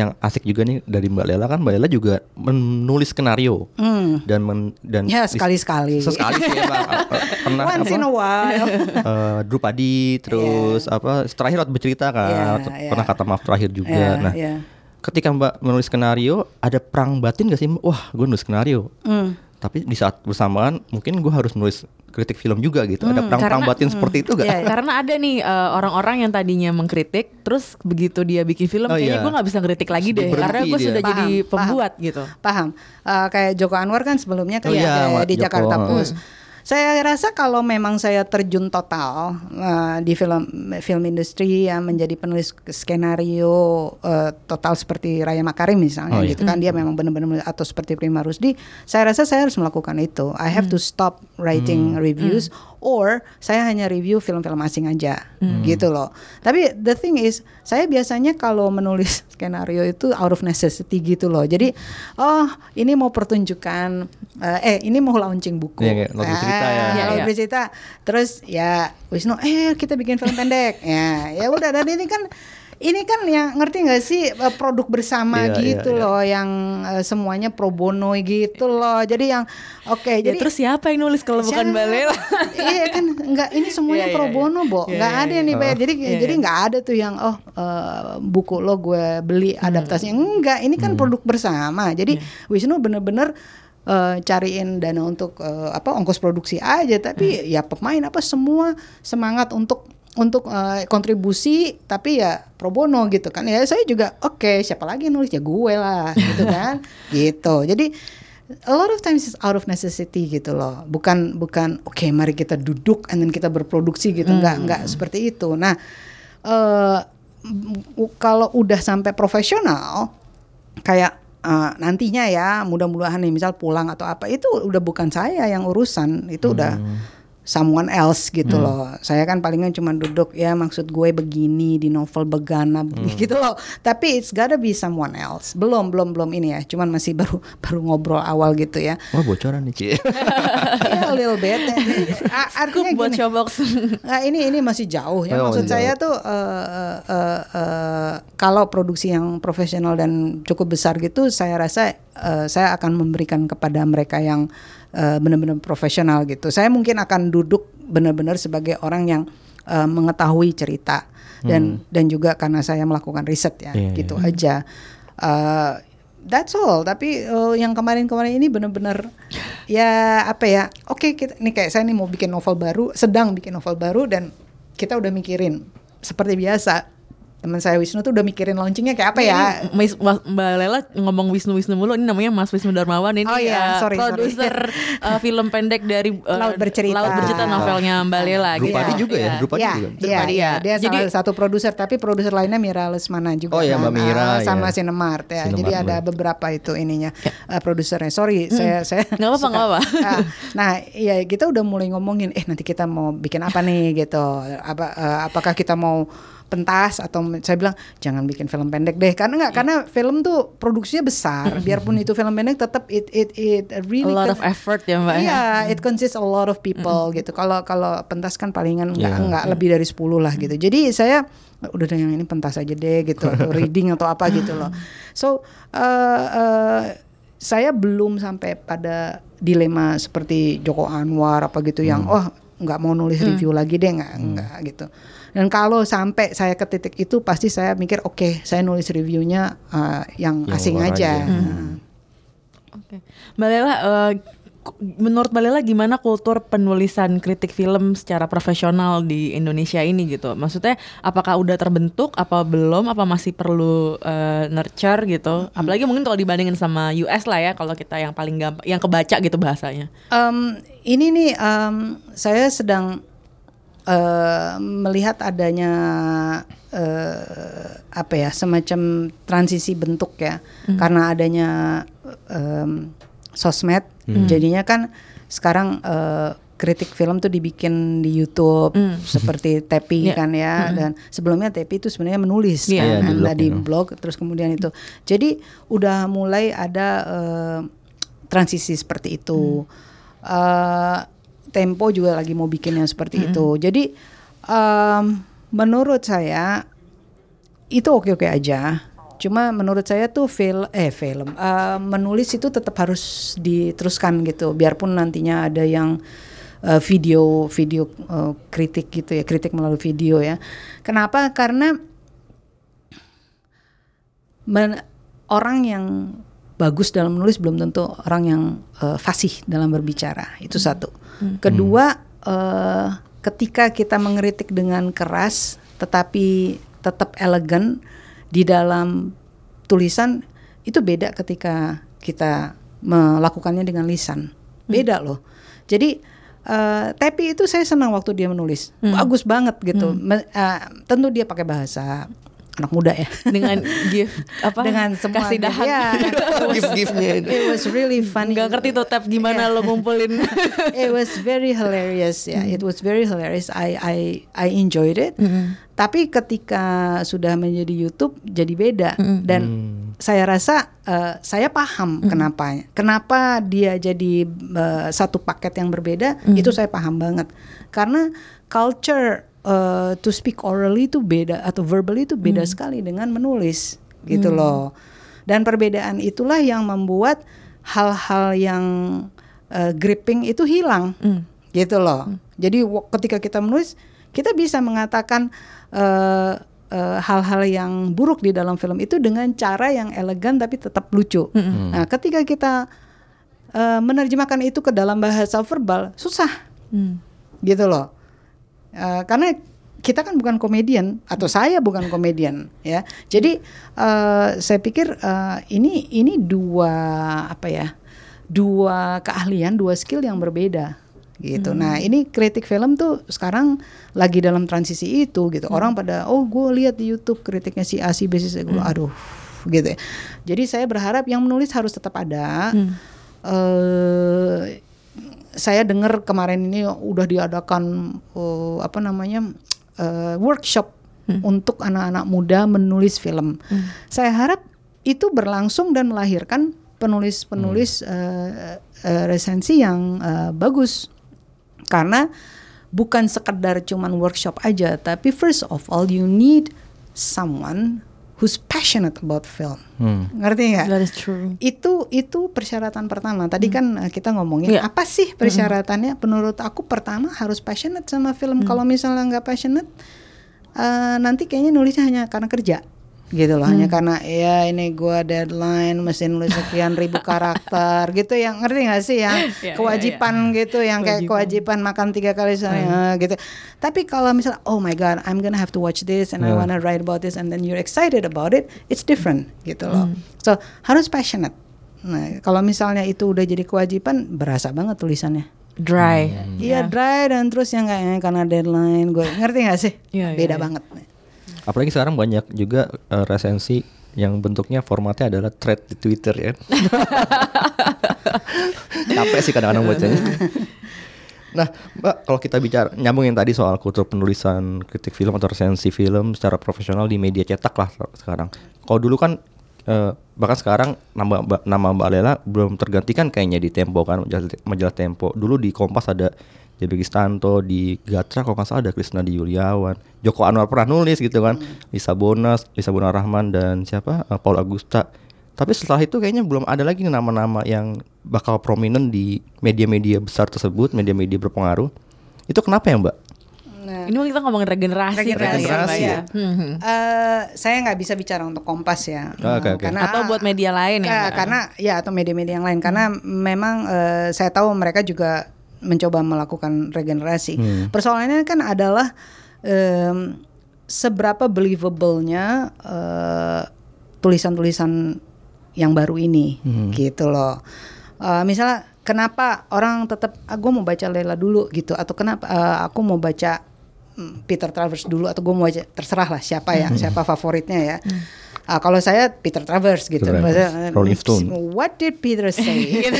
Yang asik juga nih dari Mbak Lela kan Mbak Lela juga menulis skenario Hmm. dan men, dan Ya dis- sekali-sekali. sesekali sih ya, Mbak. pernah Once apa? in a while. eh, Drupadi terus apa terakhir waktu bercerita kan t- iya. pernah kata maaf terakhir juga Iya, nah iya. ketika mbak menulis skenario ada perang batin gak sih wah gue nulis skenario Hmm. Tapi di saat bersamaan mungkin gue harus nulis kritik film juga gitu ada perang-perang batin seperti itu gak Iya, iya. Karena ada nih eh, orang-orang yang tadinya mengkritik, terus begitu dia bikin film, Oh, kayaknya iya. gue nggak bisa kritik lagi deh, Berhenti karena gue sudah jadi Paham, pembuat gitu. Paham. Eh, kayak Joko Anwar kan sebelumnya kan Oh iya, ada Wak di Joko. Jakarta Hmm. Saya rasa kalau memang saya terjun total eh, di film film industri yang menjadi penulis skenario eh, total seperti Raya Makarim misalnya Oh, iya. gitu kan dia memang benar-benar atau seperti Prima Rusdi, saya rasa saya harus melakukan itu. I have to stop writing reviews or saya hanya review film-film asing aja gitu loh. Tapi the thing is saya biasanya kalau menulis skenario itu out of necessity gitu loh. Jadi oh ini mau pertunjukan eh, eh ini mau launching buku. Iya, kayak laut bercerita ya. Laut iya. bercerita. Terus ya Wisnu eh kita bikin film pendek. ya ya udah dan ini kan ini kan yang ngerti nggak sih eh, produk bersama Iya, iya, gitu iya. loh yang eh, semuanya pro bono gitu loh. Jadi yang oke Ya, jadi terus siapa yang nulis kalau bukan? Mbak Lela? iya kan enggak ini semuanya Iya, iya, pro iya. bono, Bo. Enggak iya, ada yang iya. dibayar. Jadi jadi enggak ada tuh yang oh eh, buku lo gue beli Hmm. adaptasinya. Enggak, ini kan produk bersama. Jadi. Wisnu bener-bener eh, cariin dana untuk eh, apa ongkos produksi aja tapi Hmm. ya pemain apa semua semangat untuk untuk eh, kontribusi tapi ya pro bono gitu kan. Ya saya juga oke siapa lagi yang nulis ya gue lah gitu kan. Gitu. Jadi a lot of times it's out of necessity gitu loh. Bukan bukan oke mari kita duduk and then kita berproduksi gitu. Nggak nggak seperti itu. Nah m- kalau udah sampai profesional kayak eh, nantinya ya mudah-mudahan nih misal pulang atau apa itu udah bukan saya yang urusan. Itu udah someone else gitu loh. Saya kan palingan cuma duduk ya maksud gue begini di novel begana gitu loh. Tapi it's gotta be someone else. Belum belum belum ini ya. Cuman masih baru baru ngobrol awal gitu ya. wah bocoran nih Ci ya a little bit. A- Artinya buat showbox. Nah, ini ini masih jauh ya. Oh, Maksud masih saya jauh. tuh eh, eh, eh, eh, kalau produksi yang profesional dan cukup besar gitu, saya rasa eh, saya akan memberikan kepada mereka yang eh, benar-benar profesional gitu. Saya mungkin akan duduk benar-benar sebagai orang yang eh, mengetahui cerita dan dan juga karena saya melakukan riset ya, Iya, gitu aja. Eh, That's all. Tapi eh, yang kemarin-kemarin ini benar-benar ya apa ya? Oke, kita nih kayak saya nih mau bikin novel baru, sedang bikin novel baru dan kita udah mikirin seperti biasa. Teman saya Wisnu tuh udah mikirin launchingnya kayak apa ya? Ini Mas- Mas- Mbak Lela ngomong Wisnu Wisnu mulu ini namanya Mas Wisnu Darmawan ini Oh eh, iya, sorry, sorry. produser eh, film pendek dari eh, Laut Bercerita. Laut Bercerita novelnya Mbak Lela gitu. Drupadi Iya. juga ya Iya. Drupadi Iya, juga iya, iya. ya. Dia Jadi- salah satu produser, tapi produser lainnya Mira Lesmana juga. Oh iya, kan. Mbak Mira, Ah, sama iya. Cinemart ya. Cinemart, Jadi ada beberapa itu ininya eh, produsernya. Sorry, saya saya Nggak apa-apa, suka- nggak apa-apa. Ah, nah, iya kita udah mulai ngomongin, eh nanti kita mau bikin apa nih gitu. Apa eh, apakah kita mau pentas atau saya bilang jangan bikin film pendek deh karena nggak karena film tuh produksinya besar biarpun itu film pendek tetap it it it A really lot con- of effort ya Mbak. ya. Iya, it consists a lot of people gitu. Kalau kalau pentas kan palingan nggak Iya. nggak lebih dari 10 lah gitu. Jadi saya udah deh yang ini pentas aja deh gitu, atau reading atau apa gitu loh. So eh, eh, saya belum sampai pada dilema seperti Joko Anwar apa gitu yang oh nggak mau nulis review lagi deh nggak nggak gitu. Dan kalau sampai saya ke titik itu pasti saya mikir oke saya nulis reviewnya eh, yang, Yang asing aja. aja. Nah. Oke. Mbak Lela, ku- menurut Mbak Lela gimana kultur penulisan kritik film secara profesional di Indonesia ini gitu? Maksudnya apakah udah terbentuk, apa belum, apa masih perlu eh, nurture gitu? Apalagi mungkin kalau dibandingin sama US lah ya, kalau kita yang paling gampang, yang kebaca gitu bahasanya. Em, ini nih em, saya sedang eh, melihat adanya eh, apa ya semacam transisi bentuk ya. Karena adanya em, sosmed jadinya kan sekarang eh, kritik film tuh dibikin di YouTube seperti Tepi Iya. kan ya dan sebelumnya Tepi itu sebenarnya menulis Iya. kan di blog, di ya. blog terus kemudian itu. Jadi udah mulai ada eh, transisi seperti itu. Eh, Tempo juga lagi mau bikin yang seperti itu jadi em, menurut saya itu oke-oke aja. Cuma menurut saya tuh film eh film eh, menulis itu tetap harus diteruskan gitu. Biarpun nantinya ada yang eh, video video eh, kritik gitu ya, kritik melalui video ya. Kenapa? Karena men- orang yang bagus dalam menulis belum tentu orang yang eh, fasih dalam berbicara. Itu satu. Kedua, eh, ketika kita mengkritik dengan keras tetapi tetap elegan di dalam tulisan itu beda ketika kita melakukannya dengan lisan. Beda loh. Jadi eh, Tepi itu saya senang waktu dia menulis. Bagus banget gitu. Me- eh, tentu dia pakai bahasa anak muda ya. dengan gift apa dengan semua kasih dahan Ya, Gift-giftnya itu. it was really funny. nggak ngerti tuh tab gimana Iya. lo ngumpulin it was very hilarious ya. It was very hilarious. I I I enjoyed it. Tapi ketika sudah menjadi YouTube jadi beda dan saya rasa eh, saya paham kenapa kenapa dia jadi eh, satu paket yang berbeda itu saya paham banget karena culture eh, to speak orally itu beda atau verbally itu beda sekali dengan menulis gitu loh. Dan perbedaan itulah yang membuat hal-hal yang eh, gripping itu hilang gitu loh. Jadi wa- ketika kita menulis kita bisa mengatakan eh, hal-hal yang buruk di dalam film itu dengan cara yang elegan tapi tetap lucu. Nah, ketika kita eh, menerjemahkan itu ke dalam bahasa verbal susah. Gitu loh. Eh, karena kita kan bukan komedian atau saya bukan komedian ya. Jadi eh, saya pikir eh, ini ini dua apa ya? Dua keahlian, dua skill yang berbeda gitu. Nah, ini kritik film tuh sekarang lagi dalam transisi itu gitu. Orang pada oh gue lihat di YouTube kritiknya si A si B si C gue aduh gitu ya. Jadi saya berharap yang menulis harus tetap ada. eh saya dengar kemarin ini udah diadakan eh, apa namanya eh, workshop untuk anak-anak muda menulis film. Saya harap itu berlangsung dan melahirkan penulis-penulis eh, eh, resensi yang eh, bagus. Karena bukan sekedar cuman workshop aja, tapi first of all you need someone who's passionate about film. Hmm. Ngerti nggak? that is true itu itu persyaratan pertama. Tadi kan eh, kita ngomongin Iya. apa sih persyaratannya? Menurut aku pertama harus passionate sama film. Kalau misalnya nggak passionate, eh, nanti kayaknya nulisnya hanya karena kerja, gitu loh. Hanya karena ya ini gua deadline, mesti nulis sekian ribu karakter, gitu. Yang ngerti nggak sih yang Iya, iya, kewajiban gitu, yang kayak kewajiban makan tiga kali sehari, eh, gitu. Tapi kalau misalnya, oh my god, I'm gonna have to watch this and I Yeah. wanna write about this, and then you're excited about it, it's different, gitu loh. So harus passionate. Nah, kalau misalnya itu udah jadi kewajiban, berasa banget tulisannya. dry Iya dry dan terus yang kayaknya karena deadline, gue ngerti gak sih? Iya, iya, Beda iya. banget. Apalagi sekarang banyak juga eh, resensi yang bentuknya formatnya adalah thread di Twitter ya. Capek sih kadang-kadang bacanya. Nah, Mbak, kalau kita bicara nyambungin tadi soal kultur penulisan kritik film atau resensi film secara profesional di media cetak lah sekarang. Kalau dulu kan eh, bahkan sekarang nama Mbak- nama Mbak Lela belum tergantikan kayaknya di Tempo kan majalah, majalah Tempo. Dulu di Kompas ada JB Gistanto, di Gatra kalau nggak salah ada Krisna di Yuliawan, Joko Anwar pernah nulis gitu kan, Lisa Bonas, Lisa Bonar Rahman dan siapa Eh, Paul Agusta. Tapi setelah itu kayaknya belum ada lagi nih nama-nama yang bakal prominent di media-media besar tersebut, media-media berpengaruh. Itu kenapa ya Mbak? Nah, ini kita ngomongin regenerasi, Regenerasi, kali ya, Regenerasi ya. ya. Eh, saya nggak bisa bicara untuk Kompas ya. Oh, oke, Eh, oke. Karena atau buat media lain ya karena ya atau media-media yang lain karena memang eh, saya tahu mereka juga mencoba melakukan regenerasi. Persoalannya kan adalah em, seberapa believable-nya eh, tulisan-tulisan yang baru ini gitu loh. Eh, misalnya kenapa orang tetap ah, gue mau baca Lela dulu gitu atau kenapa eh, aku mau baca mm, Peter Travers dulu atau gue mau aja terserah lah siapa ya siapa favoritnya ya. Ah, kalau saya Peter Travers gitu. Peter Travers, Maksudnya, Rolling Stone. What did Peter say? Gitu.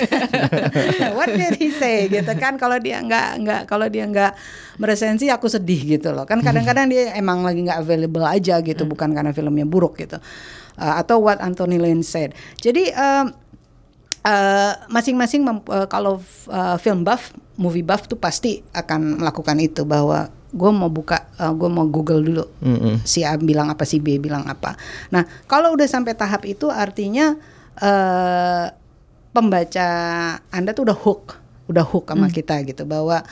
What did he say? Gitu kan kalau dia nggak nggak kalau dia nggak meresensi aku sedih gitu loh. Kan kadang-kadang dia emang lagi nggak available aja gitu, bukan karena filmnya buruk gitu. Ah, atau what Anthony Lane said. Jadi em, eh, masing-masing eh, kalau eh, film buff, movie buff tuh pasti akan melakukan itu bahwa gue mau buka, gue mau Google dulu Mm-mm. si A bilang apa si B bilang apa. Nah kalau udah sampai tahap itu artinya eh pembaca anda tuh udah hook, udah hook sama kita gitu bahwa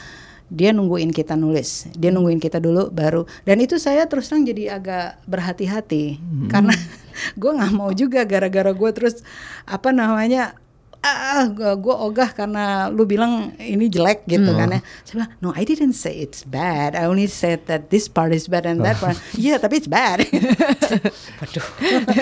dia nungguin kita nulis, dia nungguin kita dulu baru. Dan itu saya terus terang jadi agak berhati-hati karena gue nggak mau juga gara-gara gue terus apa namanya ah gue ogah karena lu bilang ini jelek gitu kan ya. Saya bilang no I didn't say it's bad. I only said that this part is bad and that part iya tapi it's bad. Waduh.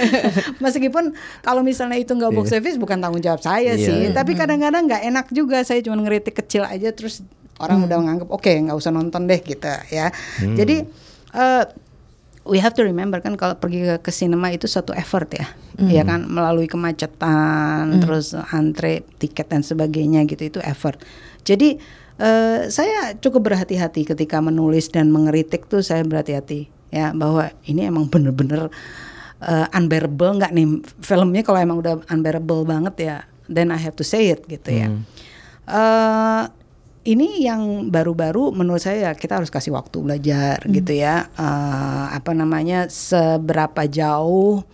Meskipun kalau misalnya itu nggak box office bukan tanggung jawab saya Iya. sih tapi kadang-kadang nggak enak juga. Saya cuma ngeritik kecil aja terus orang udah menganggap oke nggak usah nonton deh gitu ya. Jadi eh, we have to remember kan kalau pergi ke, ke cinema itu suatu effort ya, ya kan? Melalui kemacetan, terus antre tiket dan sebagainya gitu itu effort. Jadi eh, saya cukup berhati-hati ketika menulis dan mengeritik tuh saya berhati-hati ya bahwa ini emang bener-bener eh, unbearable nggak nih? Filmnya kalau emang udah unbearable banget ya, then I have to say it gitu ya. Eh, ini yang baru-baru menurut saya ya kita harus kasih waktu belajar gitu ya. Eh, apa namanya seberapa jauh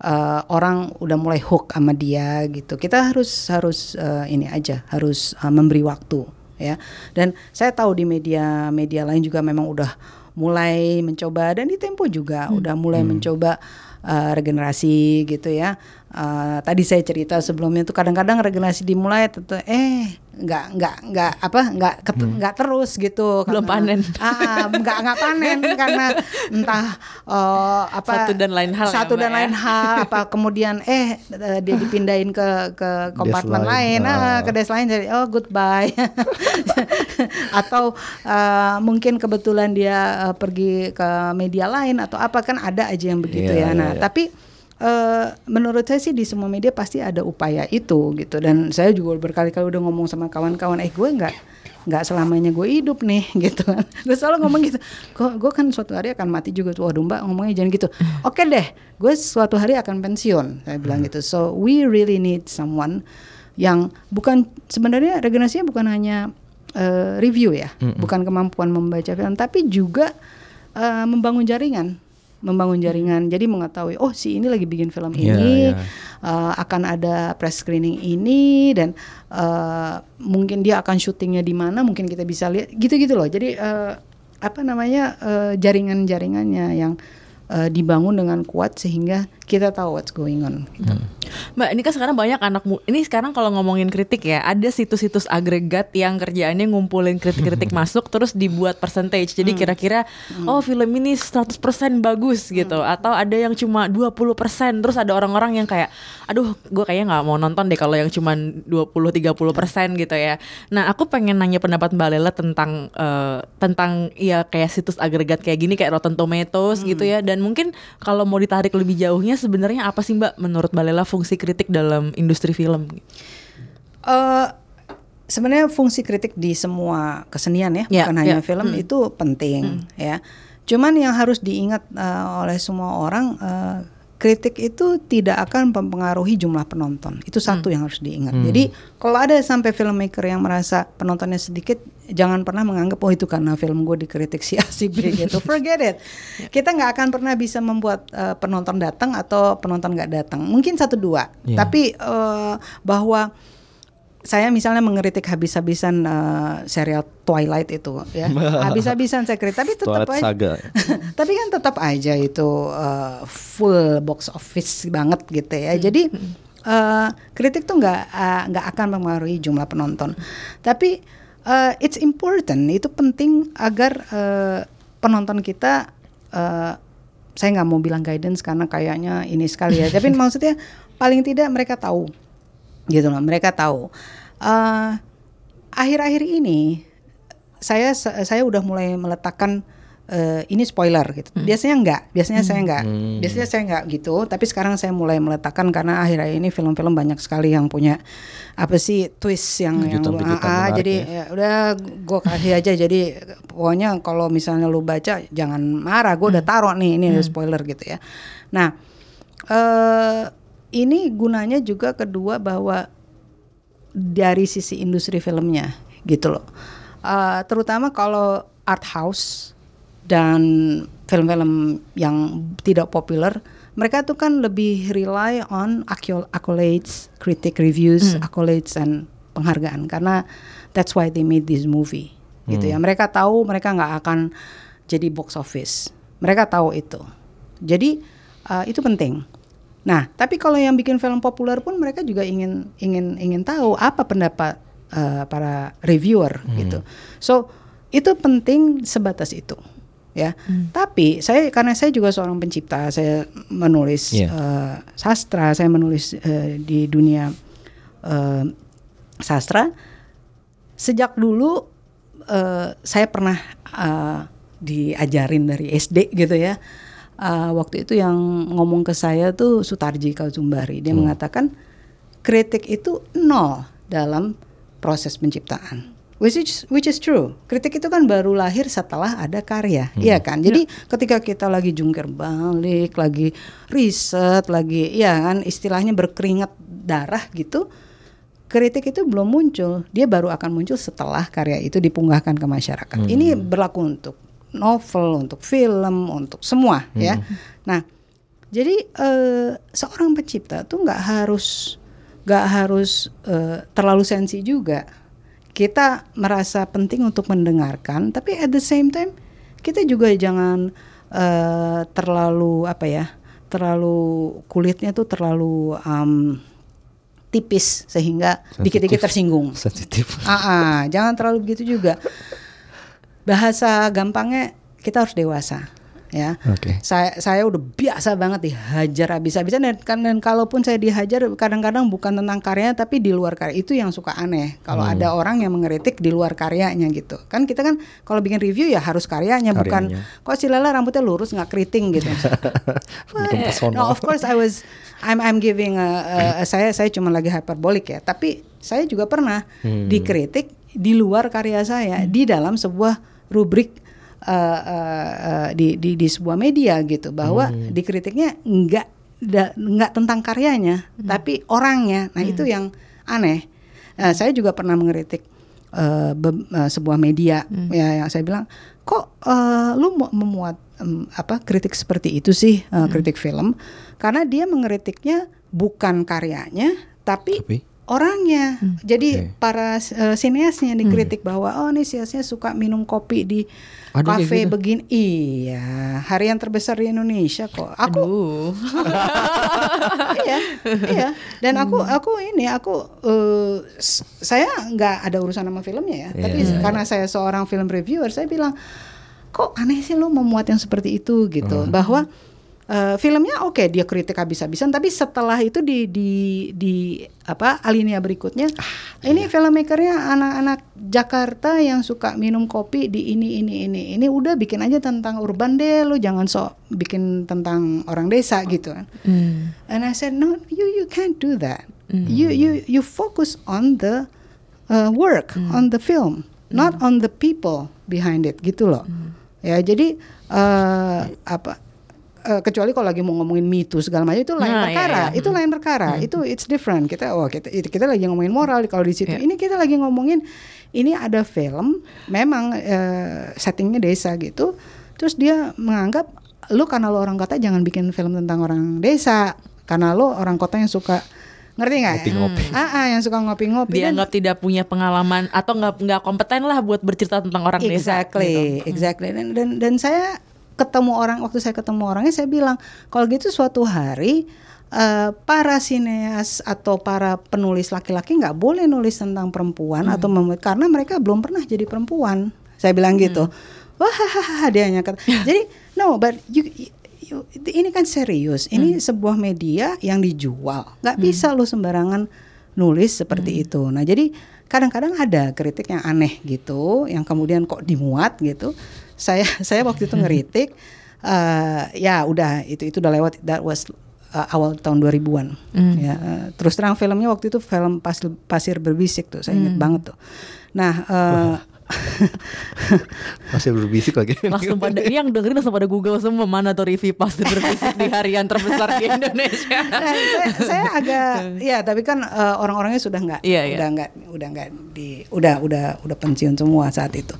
eh, orang udah mulai hook sama dia gitu. Kita harus harus eh, ini aja harus eh, memberi waktu ya. Dan saya tahu di media media lain juga memang udah mulai mencoba dan di Tempo juga udah mulai mencoba eh, regenerasi gitu ya Eh, tadi saya cerita sebelumnya tuh kadang-kadang regenerasi dimulai tentu eh nggak nggak nggak apa nggak ket- nggak terus gitu Belum karena- panen. ah, nggak nggak panen karena entah eh, apa Satu dan lain hal ya, satu dan ya. lain hal apa kemudian eh eh, dia dipindahin ke ke kompartemen lain. lain ah, Ah. ke desk lain jadi oh goodbye atau eh, mungkin kebetulan dia eh, pergi ke media lain atau apa kan ada aja yang begitu Iya, ya nah iya, iya. tapi eh, menurut saya sih di semua media pasti ada upaya itu gitu. Dan saya juga berkali-kali udah ngomong sama kawan-kawan eh gue nggak nggak selamanya gue hidup nih gitu. Kan gue selalu ngomong gitu. Kok gue kan suatu hari akan mati juga tuh. Waduh mbak ngomongnya jangan gitu. Oke deh gue suatu hari akan pensiun saya bilang gitu. So we really need someone yang bukan sebenarnya regenerasinya bukan hanya eh, review ya bukan kemampuan membaca film tapi juga eh, membangun jaringan membangun jaringan. Jadi mengetahui oh si ini lagi bikin film Iya, ini iya. uh, akan ada press screening ini dan uh, mungkin dia akan syutingnya di mana mungkin kita bisa lihat gitu-gitu loh. Jadi uh, apa namanya uh, jaringan-jaringannya yang uh, dibangun dengan kuat sehingga kita tahu what's going on gitu. Mbak, ini kan sekarang banyak anak mu- ini sekarang kalau ngomongin kritik ya, ada situs-situs agregat yang kerjaannya ngumpulin kritik-kritik masuk terus dibuat percentage. Jadi kira-kira oh film ini 100% bagus gitu. Atau ada yang cuma 20% terus ada orang-orang yang kayak aduh, gue kayaknya nggak mau nonton deh kalau yang cuma 20 30% gitu ya. Nah, aku pengen nanya pendapat Mbak Lela tentang eh, tentang ya kayak situs agregat kayak gini kayak Rotten Tomatoes gitu ya. Dan mungkin kalau mau ditarik lebih jauhnya sebenarnya apa sih Mbak menurut Mbak Lela fungsi kritik dalam industri film? Eh, sebenarnya fungsi kritik di semua kesenian ya, Ya, bukan hanya ya. film itu penting ya. Cuman yang harus diingat eh, oleh semua orang eh, kritik itu tidak akan mempengaruhi jumlah penonton. Itu satu yang harus diingat. Jadi kalau ada sampai filmmaker yang merasa penontonnya sedikit, jangan pernah menganggap oh itu karena film gue dikritik si A si B gitu. Forget it. Kita nggak akan pernah bisa membuat eh, penonton datang atau penonton nggak datang. Mungkin satu dua. Iya. Tapi eh, bahwa saya misalnya mengeritik habis-habisan eh, serial Twilight itu ya. Habis-habisan saya kritik tapi tetap Twilight aja. Saga. tapi kan tetap aja itu eh, full box office banget gitu ya. Jadi eh, kritik tuh nggak nggak akan mempengaruhi jumlah penonton. Tapi eh, it's important itu penting agar eh, penonton kita eh, saya nggak mau bilang guidance karena kayaknya ini sekali ya. Tapi maksudnya paling tidak mereka tahu gitu loh. Mereka tahu. Eh, akhir-akhir ini saya saya udah mulai meletakkan eh, ini spoiler gitu. Biasanya enggak, biasanya saya enggak, Hmm. biasanya saya enggak gitu. Tapi sekarang saya mulai meletakkan karena akhir-akhir ini film-film banyak sekali yang punya apa sih twist yang yang lu- ah, ah, jadi ya. ya udah gue kasih aja. Jadi pokoknya kalau misalnya lu baca jangan marah. Gue udah taruh nih ini ada spoiler gitu ya. Nah eh ini gunanya juga kedua bahwa dari sisi industri filmnya gitu loh Eh, terutama kalau art house dan film-film yang tidak populer mereka tuh kan lebih rely on acco- accolades, critic reviews, accolades and penghargaan karena that's why they made this movie gitu ya. Mereka tahu mereka nggak akan jadi box office. Mereka tahu itu. Jadi uh, itu penting. Nah, tapi kalau yang bikin film populer pun mereka juga ingin ingin ingin tahu apa pendapat uh, para reviewer gitu. So itu penting sebatas itu ya. Tapi saya karena saya juga seorang pencipta, saya menulis Iya. eh, sastra, saya menulis eh, di dunia eh, sastra. Sejak dulu eh, saya pernah eh, diajarin dari SD gitu ya. Eh, waktu itu yang ngomong ke saya tuh Sutarji Kausumbari. Dia mengatakan kritik itu nol dalam proses penciptaan. Which is, which is true. Kritik itu kan baru lahir setelah ada karya, iya kan? Jadi ketika kita lagi jungkir balik, lagi riset, lagi ya kan istilahnya berkeringat darah gitu, kritik itu belum muncul. Dia baru akan muncul setelah karya itu dipunggahkan ke masyarakat. Ini berlaku untuk novel, untuk film, untuk semua ya. Nah, jadi eh, seorang pencipta tuh nggak harus nggak harus eh, terlalu sensi juga. Kita merasa penting untuk mendengarkan, tapi at the same time kita juga jangan eh, terlalu apa ya, terlalu kulitnya tuh terlalu am, tipis sehingga dikit-dikit tersinggung. sensitif. Ah, ah, jangan terlalu begitu juga. Bahasa gampangnya kita harus dewasa, ya. Oke. Saya saya udah biasa banget dihajar habis-habisan dan, kan- dan kalaupun saya dihajar kadang-kadang bukan tentang karyanya tapi di luar karya itu yang suka aneh. Kalau ada orang yang mengeritik di luar karyanya gitu. Kan kita kan kalau bikin review ya harus karyanya, bukan Karyanya. kok si Lala rambutnya lurus nggak keriting gitu. Bukan. No, of course I was I'm I'm giving a, a- saya saya cuma lagi hyperbolic ya, tapi saya juga pernah Hmm. dikritik di luar karya saya di dalam sebuah rubrik uh, uh, uh, di, di di sebuah media gitu bahwa Hmm. dikritiknya enggak da- enggak tentang karyanya, tapi orangnya. Nah, itu yang aneh. Nah, saya juga pernah mengkritik uh, be- uh, sebuah media ya yang saya bilang kok uh, lu mau memuat em, apa kritik seperti itu sih uh, kritik film karena dia mengkritiknya bukan karyanya tapi, Tapi? Orangnya jadi Oke. para uh, sineasnya dikritik bahwa oh ini sineasnya suka minum kopi di Ada kayak kafe gitu? begini iya harian terbesar di Indonesia kok aku Aduh. iya, iya. Dan aku aku ini aku eh, s- saya nggak ada urusan sama filmnya ya. Iya, Tapi iya, karena saya seorang film reviewer, saya bilang kok aneh sih lo memuat yang seperti itu gitu. Bahwa eh, filmnya oke dia kritik habis-habisan, tapi setelah itu di di di apa alinea berikutnya, ini filmmakernya anak-anak Jakarta yang suka minum kopi di ini ini ini ini udah bikin aja tentang urban deh, lo jangan sok bikin tentang orang desa gitu kan. Hmm. And I said, no, you you can't do that. You you you focus on the uh, work, on the film, not on the people behind it, gitu loh. Ya, jadi uh, apa? Uh, kecuali kalau lagi mau ngomongin mitu segala macam itu lain Nah, iya, perkara, iya. itu lain perkara, itu it's different. Kita oh kita kita lagi ngomongin moral kalau di situ. Iya. Ini kita lagi ngomongin ini ada film, memang uh, settingnya desa gitu. Terus dia menganggap lu karena lu orang kota jangan bikin film tentang orang desa, karena lu orang kota yang suka ngerti nggak? Ngopi-ngopi. Ah, ah, yang suka ngopi-ngopi. dan- Dianggap tidak punya pengalaman atau nggak nggak kompeten lah buat bercerita tentang orang desa. exactly, gitu. exactly. Dan, dan dan saya ketemu orang waktu saya ketemu orangnya saya bilang kalau gitu suatu hari eh, para sineas atau para penulis laki-laki nggak boleh nulis tentang perempuan atau mem- karena mereka belum pernah jadi perempuan. Saya bilang gitu. Wah, hahaha, dia hanya kata. Jadi no, but you, you- ini kan serius. Ini sebuah media yang dijual. nggak bisa lo sembarangan nulis seperti itu. Nah, jadi kadang-kadang ada kritik yang aneh gitu, yang kemudian kok dimuat gitu. Saya saya waktu itu ngeritik eh, ya udah itu itu udah lewat that was uh, awal tahun 2000-an ya eh, terus terang filmnya waktu itu film Pas- pasir berbisik tuh saya ingat banget tuh. Nah eh, Masih berbisik lagi. langsung pada ini yang dengerin langsung pada Google semua mana tuh review pasti berbisik di harian terbesar di Indonesia. Nah, saya, saya agak ya tapi kan eh, orang-orangnya sudah nggak Iya, iya. udah nggak udah nggak di udah udah udah pensiun semua saat itu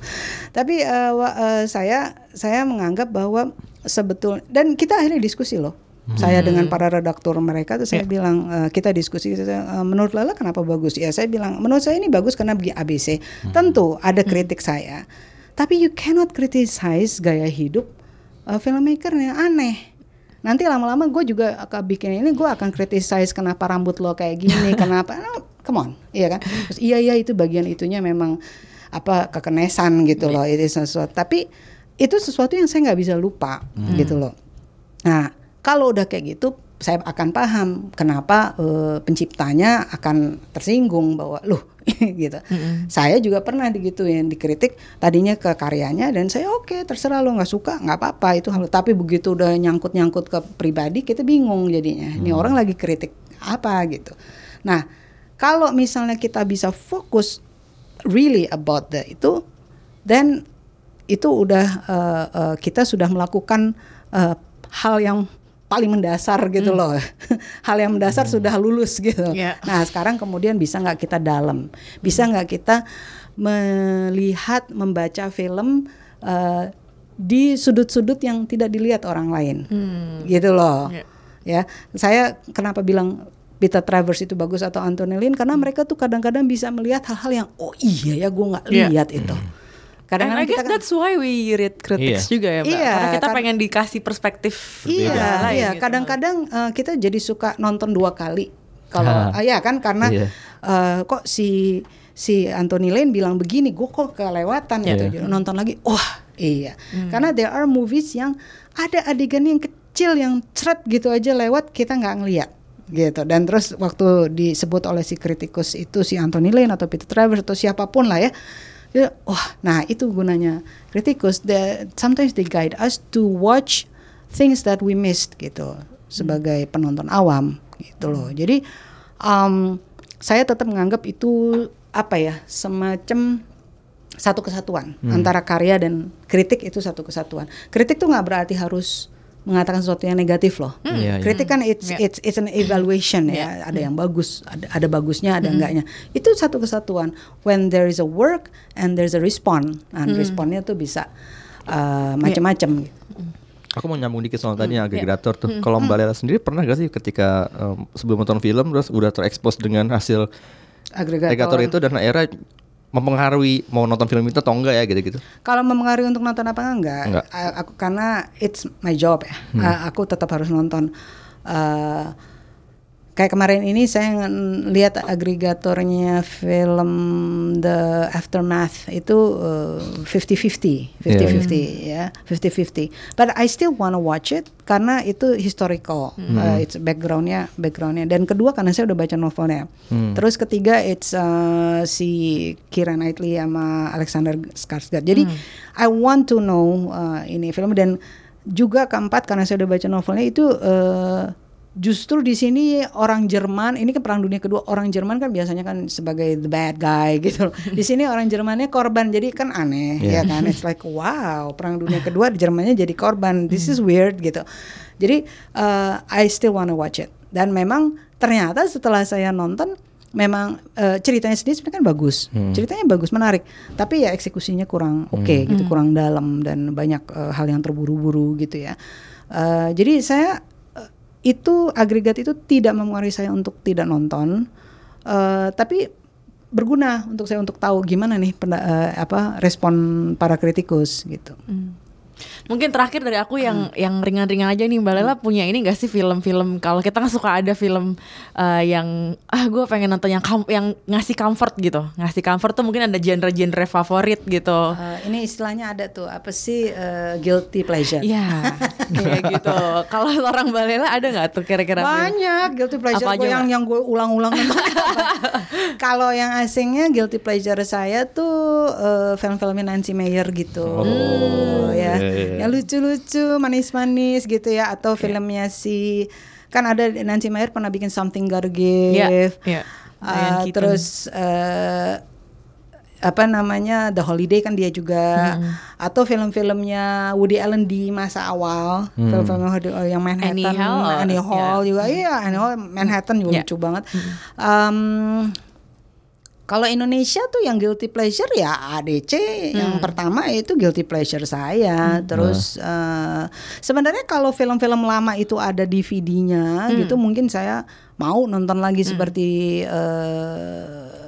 tapi eh, wa- eh, saya saya menganggap bahwa sebetul dan kita akhirnya diskusi loh saya dengan para redaktur mereka tuh saya bilang eh, kita diskusi. Eh, menurut Lala kenapa bagus? Ya saya bilang menurut saya ini bagus karena begini ABC tentu ada kritik saya tapi you cannot criticize gaya hidup uh, filmmaker yang aneh. Nanti lama-lama gue juga akan bikin ini gue akan criticize kenapa rambut lo kayak gini kenapa no, come on. Iya kan? Terus, iya iya itu bagian itunya memang apa kekenesan gitu loh itu sesuatu. Tapi itu sesuatu yang saya nggak bisa lupa gitu loh. Nah kalau udah kayak gitu saya akan paham kenapa eh, penciptanya akan tersinggung bahwa loh gitu. Saya juga pernah digituin, dikritik tadinya ke karyanya dan saya oke terserah lo nggak suka nggak apa-apa itu hal. Tapi begitu udah nyangkut-nyangkut ke pribadi kita bingung jadinya. Ini orang lagi kritik apa gitu. Nah kalau misalnya kita bisa fokus really about the itu, then itu udah eh, eh, kita sudah melakukan eh, hal yang paling mendasar gitu loh. hal yang mendasar sudah lulus gitu. Iya. Nah, sekarang kemudian bisa nggak kita dalam? Bisa nggak kita melihat membaca film eh, di sudut-sudut yang tidak dilihat orang lain. Gitu loh. Iya. Ya, saya kenapa bilang Peter Travers itu bagus atau Anthony Lin karena mereka tuh kadang-kadang bisa melihat hal-hal yang oh iya ya gue nggak Iya. lihat itu. And Kadang-kadang I guess kita kan- that's why we read critics Iya. juga ya, Mbak. Iya, Karena kita kan- pengen dikasih perspektif Iya, lain iya. gitu. Kadang-kadang eh, kita jadi suka nonton dua kali. Kalau Ah. ah, ya kan karena Iya. eh, kok si si Anthony Lane bilang begini, gue kok kelewatan gitu. Iya. Jadi nonton lagi, wah iya. Karena there are movies yang ada adegan yang kecil yang ceret gitu aja lewat kita nggak ngeliat gitu dan terus waktu disebut oleh si kritikus itu si Anthony Lane atau Peter Travers atau siapa pun lah ya Ya, wah, nah itu gunanya kritikus. The, sometimes they guide us to watch things that we missed gitu sebagai penonton awam gitu loh. Jadi um, saya tetap menganggap itu apa ya semacam satu kesatuan antara karya dan kritik itu satu kesatuan. Kritik tuh nggak berarti harus mengatakan sesuatu yang negatif loh. Iya, iya. Kritik kan it's Iya. it's it's an evaluation ya. Ada yang bagus, ada ada bagusnya, ada enggaknya. Itu satu kesatuan. When there is a work and there's a response, nah responnya tuh bisa uh, macam-macam. gitu. Aku mau nyambung dikit soal tadi yang agregator tuh. Kalau Mbak Lela sendiri pernah gak sih ketika em, sebelum nonton film terus udah terekspos dengan hasil Agregator. agregator itu dan akhirnya mempengaruhi mau nonton film itu atau enggak ya gitu-gitu? Kalau mempengaruhi untuk nonton apa enggak? Enggak. Aku karena it's my job ya. A- Aku tetap harus nonton. Eh, kayak kemarin ini saya lihat agregatornya film The Aftermath itu eh, 50-50, 50-50 ya, 50-50. But I still wanna watch it karena itu historical, Eh, it's backgroundnya, backgroundnya. Dan kedua karena saya udah baca novelnya. Terus ketiga it's eh, si Kira Knightley sama Alexander Skarsgård. Jadi I want to know eh, ini film dan juga keempat karena saya udah baca novelnya itu eh, justru di sini orang Jerman ini kan perang dunia kedua orang Jerman kan biasanya kan sebagai the bad guy gitu. Di sini orang Jermannya korban jadi kan aneh ya Yeah. kan. It's like wow perang dunia kedua di Jermannya jadi korban. This is weird gitu. Jadi eh, I still wanna watch it. Dan memang ternyata setelah saya nonton memang eh, ceritanya sendiri sebenarnya kan bagus. Ceritanya bagus, menarik. Tapi ya eksekusinya kurang oke gitu, kurang dalam dan banyak eh, hal yang terburu-buru gitu ya. Eh, jadi saya itu agregat itu tidak mempengaruhi saya untuk tidak nonton, eh, tapi berguna untuk saya untuk tahu gimana nih penda- eh, apa respon para kritikus gitu. Mungkin terakhir dari aku yang yang ringan-ringan aja nih Mbak Lela punya ini gak sih film-film? Kalau kita kan suka ada film eh, yang ah gue pengen nonton yang yang ngasih comfort gitu. Ngasih comfort tuh mungkin ada genre-genre favorit gitu. Eh, ini istilahnya ada tuh apa sih eh, guilty pleasure? Iya kayak gitu. Kalau seorang Balela ada nggak tuh kira-kira? Banyak guilty pleasure gue yang yang gue ulang-ulang nonton. Kalau yang asingnya guilty pleasure saya tuh eh, film-filmnya Nancy Meyer gitu. Oh, ya. iya, iya. Yang lucu-lucu, manis-manis gitu ya atau filmnya si kan ada Nancy Meyer pernah bikin Something Gotta Give. Iya, iya. Uh, Diane Keaton. terus eh, apa namanya The Holiday kan dia juga. Atau film-filmnya Woody Allen di masa awal. Film-film Woody- yang Manhattan Annie Hall, oh, Annie Hall ya. juga iya Annie Hall Manhattan juga Ya. lucu banget. Em, kalau Indonesia tuh yang guilty pleasure ya ADC yang pertama itu guilty pleasure saya. Terus eh, sebenarnya kalau film-film lama itu ada DVD-nya gitu mungkin saya mau nonton lagi seperti eh,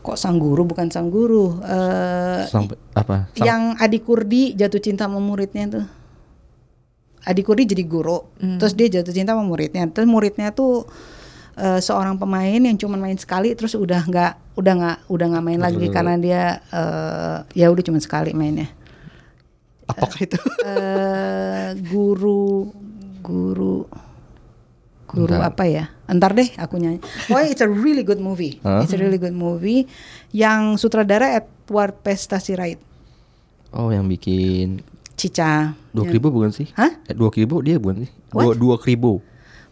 kok sang guru bukan sang guru eh, Sang, apa? Sang- yang adik Kurdi jatuh cinta sama muridnya tuh. Adik Kurdi jadi guru terus dia jatuh cinta sama muridnya. Terus muridnya tuh eh, seorang pemain yang cuma main sekali terus udah nggak udah nggak udah nggak main lagi karena dia eh, ya udah cuma sekali mainnya. Apakah itu? eh guru guru guru Bentar. apa ya entar deh aku nyanyi oh it's a really good movie Hah? it's a really good movie yang sutradara Edward Pesta Sirait Oh, yang bikin Cica dua ribu bukan sih? Hah? Eh, Dua ribu dia bukan sih? What? Dua dua ribu.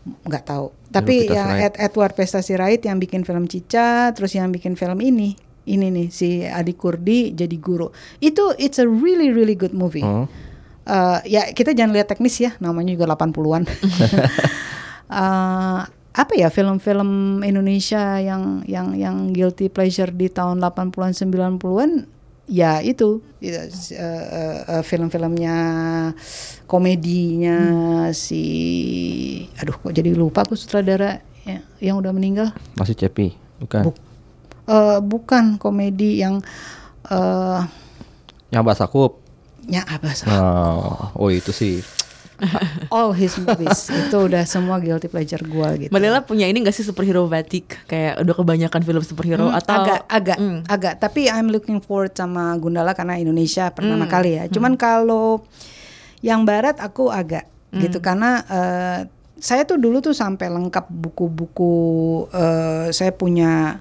nggak tahu tapi yang. Ed- Edward Pesta Sirait yang bikin film Cica terus yang bikin film ini ini nih si Adi Kurdi jadi guru itu it's a really really good movie Oh. Eh, ya kita jangan lihat teknis ya namanya juga 80-an Eh, apa ya film-film Indonesia yang yang yang guilty pleasure di tahun 80-an 90-an ya itu eh, eh, eh, film-filmnya komedinya si aduh kok jadi lupa aku sutradara ya, yang udah meninggal Masih Cepi, bukan? Buk- Eh, bukan komedi yang eh Yang Mbak Sakup. ya sih Oh, oh itu sih. all his movies itu udah semua guilty pleasure gua gitu Balela punya ini gak sih superhero batik? Kayak udah kebanyakan film superhero Hmm, atau agak agak Hmm. agak tapi I'm looking forward sama Gundala karena Indonesia pertama Hmm. kali ya. Cuman kalau yang barat aku agak Hmm. gitu karena eh, saya tuh dulu tuh sampai lengkap buku-buku eh, saya punya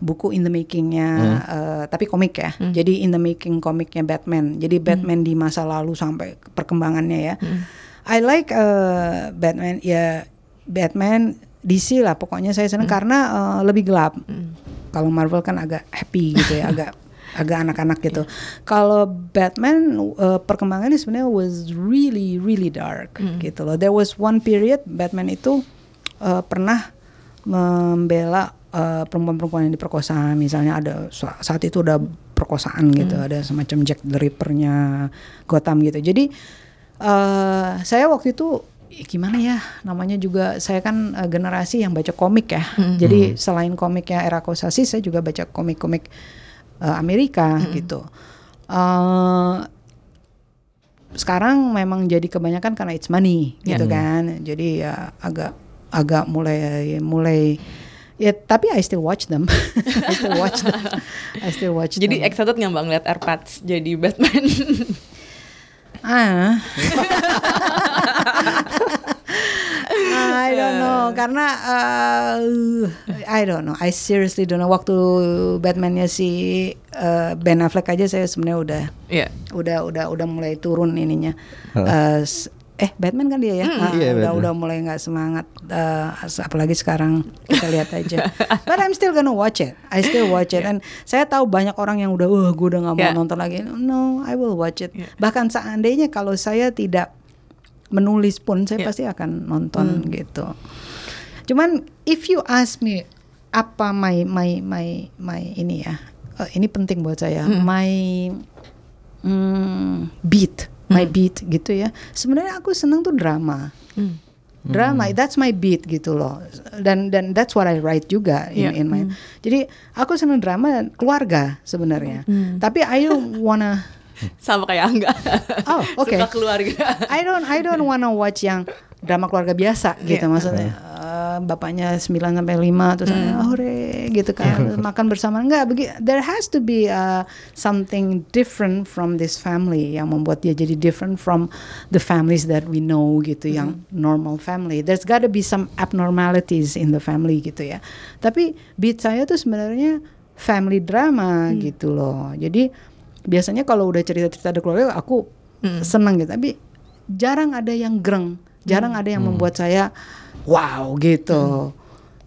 buku in the makingnya eh, tapi komik ya. Hmm. Jadi in the making komiknya Batman. Jadi Batman di masa lalu sampai perkembangannya ya. Hmm. I like eh, Batman ya Batman DC lah pokoknya saya seneng karena eh, lebih gelap. Kalau Marvel kan agak happy gitu ya, agak agak anak-anak gitu. Kalau Batman eh, perkembangannya sebenarnya was really really dark gitu loh. There was one period Batman itu eh, pernah membela eh, perempuan-perempuan yang diperkosa. Misalnya ada sa- saat itu udah perkosaan gitu, ada semacam Jack the Ripper-nya Gotham gitu. Jadi eh saya waktu itu ya gimana ya namanya juga saya kan eh, generasi yang baca komik ya. Jadi selain komiknya era Kosasi saya juga baca komik-komik eh, Amerika gitu. Eh sekarang memang jadi kebanyakan karena it's money gitu kan. Jadi ya agak agak mulai mulai ya tapi I still watch them. I still watch them. I still watch Jadi them. excited nggak bang lihat AirPods jadi Batman? Ah. I don't know. Karena uh, I don't know. I seriously don't know. Waktu Batman-nya si uh, Ben Affleck aja saya sebenarnya udah Iya. udah udah udah mulai turun ininya. Uh, eh Batman kan dia ya? Ah, Iya, udah Batman. udah mulai nggak semangat uh, apalagi sekarang kita lihat aja. But I'm still gonna watch it. I still watch it. And saya tahu banyak orang yang udah wah gue udah nggak mau Yeah. nonton lagi. No I will watch it. Yeah. bahkan seandainya kalau saya tidak menulis pun saya Yeah. pasti akan nonton gitu. Cuman if you ask me apa my my my my ini ya? Eh, ini penting buat saya. My mm, beat my beat gitu ya sebenarnya aku seneng tuh drama Hmm. drama that's my beat gitu loh dan dan that's what I write juga in, Yeah. in my jadi aku seneng drama dan keluarga sebenarnya tapi I don't wanna Sama kayak Angga. Oh, oke. Suka keluarga. I don't I don't wanna watch yang drama keluarga biasa gitu Yeah. maksudnya eh, bapaknya 9 sampai 5 terus oh re gitu kan makan bersama. Enggak begi- there has to be uh, something different from this family yang membuat dia jadi different from the families that we know gitu yang normal family. There's gotta be some abnormalities in the family gitu ya. Tapi beat saya tuh sebenarnya family drama gitu loh. Jadi biasanya kalau udah cerita-cerita ada keluarga aku seneng gitu. Tapi jarang ada yang greng jarang ada yang membuat saya wow gitu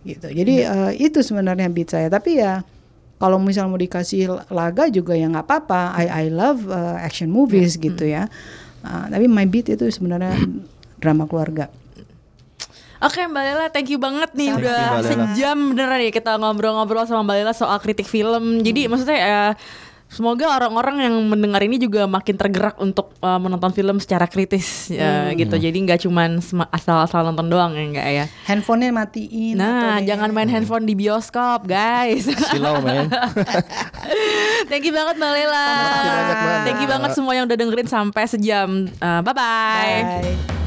gitu. Jadi eh, itu sebenarnya beat saya. Tapi ya kalau misal mau dikasih laga juga ya nggak apa-apa. I I love uh, action movies gitu ya. Uh, tapi my beat itu sebenarnya drama keluarga. Oke Mbak Lela, thank you banget nih Thank you, udah Lela. sejam beneran ya kita ngobrol-ngobrol sama Mbak Lela soal kritik film. Jadi maksudnya ya semoga orang-orang yang mendengar ini juga makin tergerak untuk uh, menonton film secara kritis ya gitu. Jadi nggak cuman asal-asal nonton doang ya enggak ya. handphonenya matiin Nah, jangan main handphone di bioskop, guys. Silau men. Thank you banget Mbak Lela. Thank you banget semua yang udah dengerin sampai sejam. Uh, bye-bye. Bye.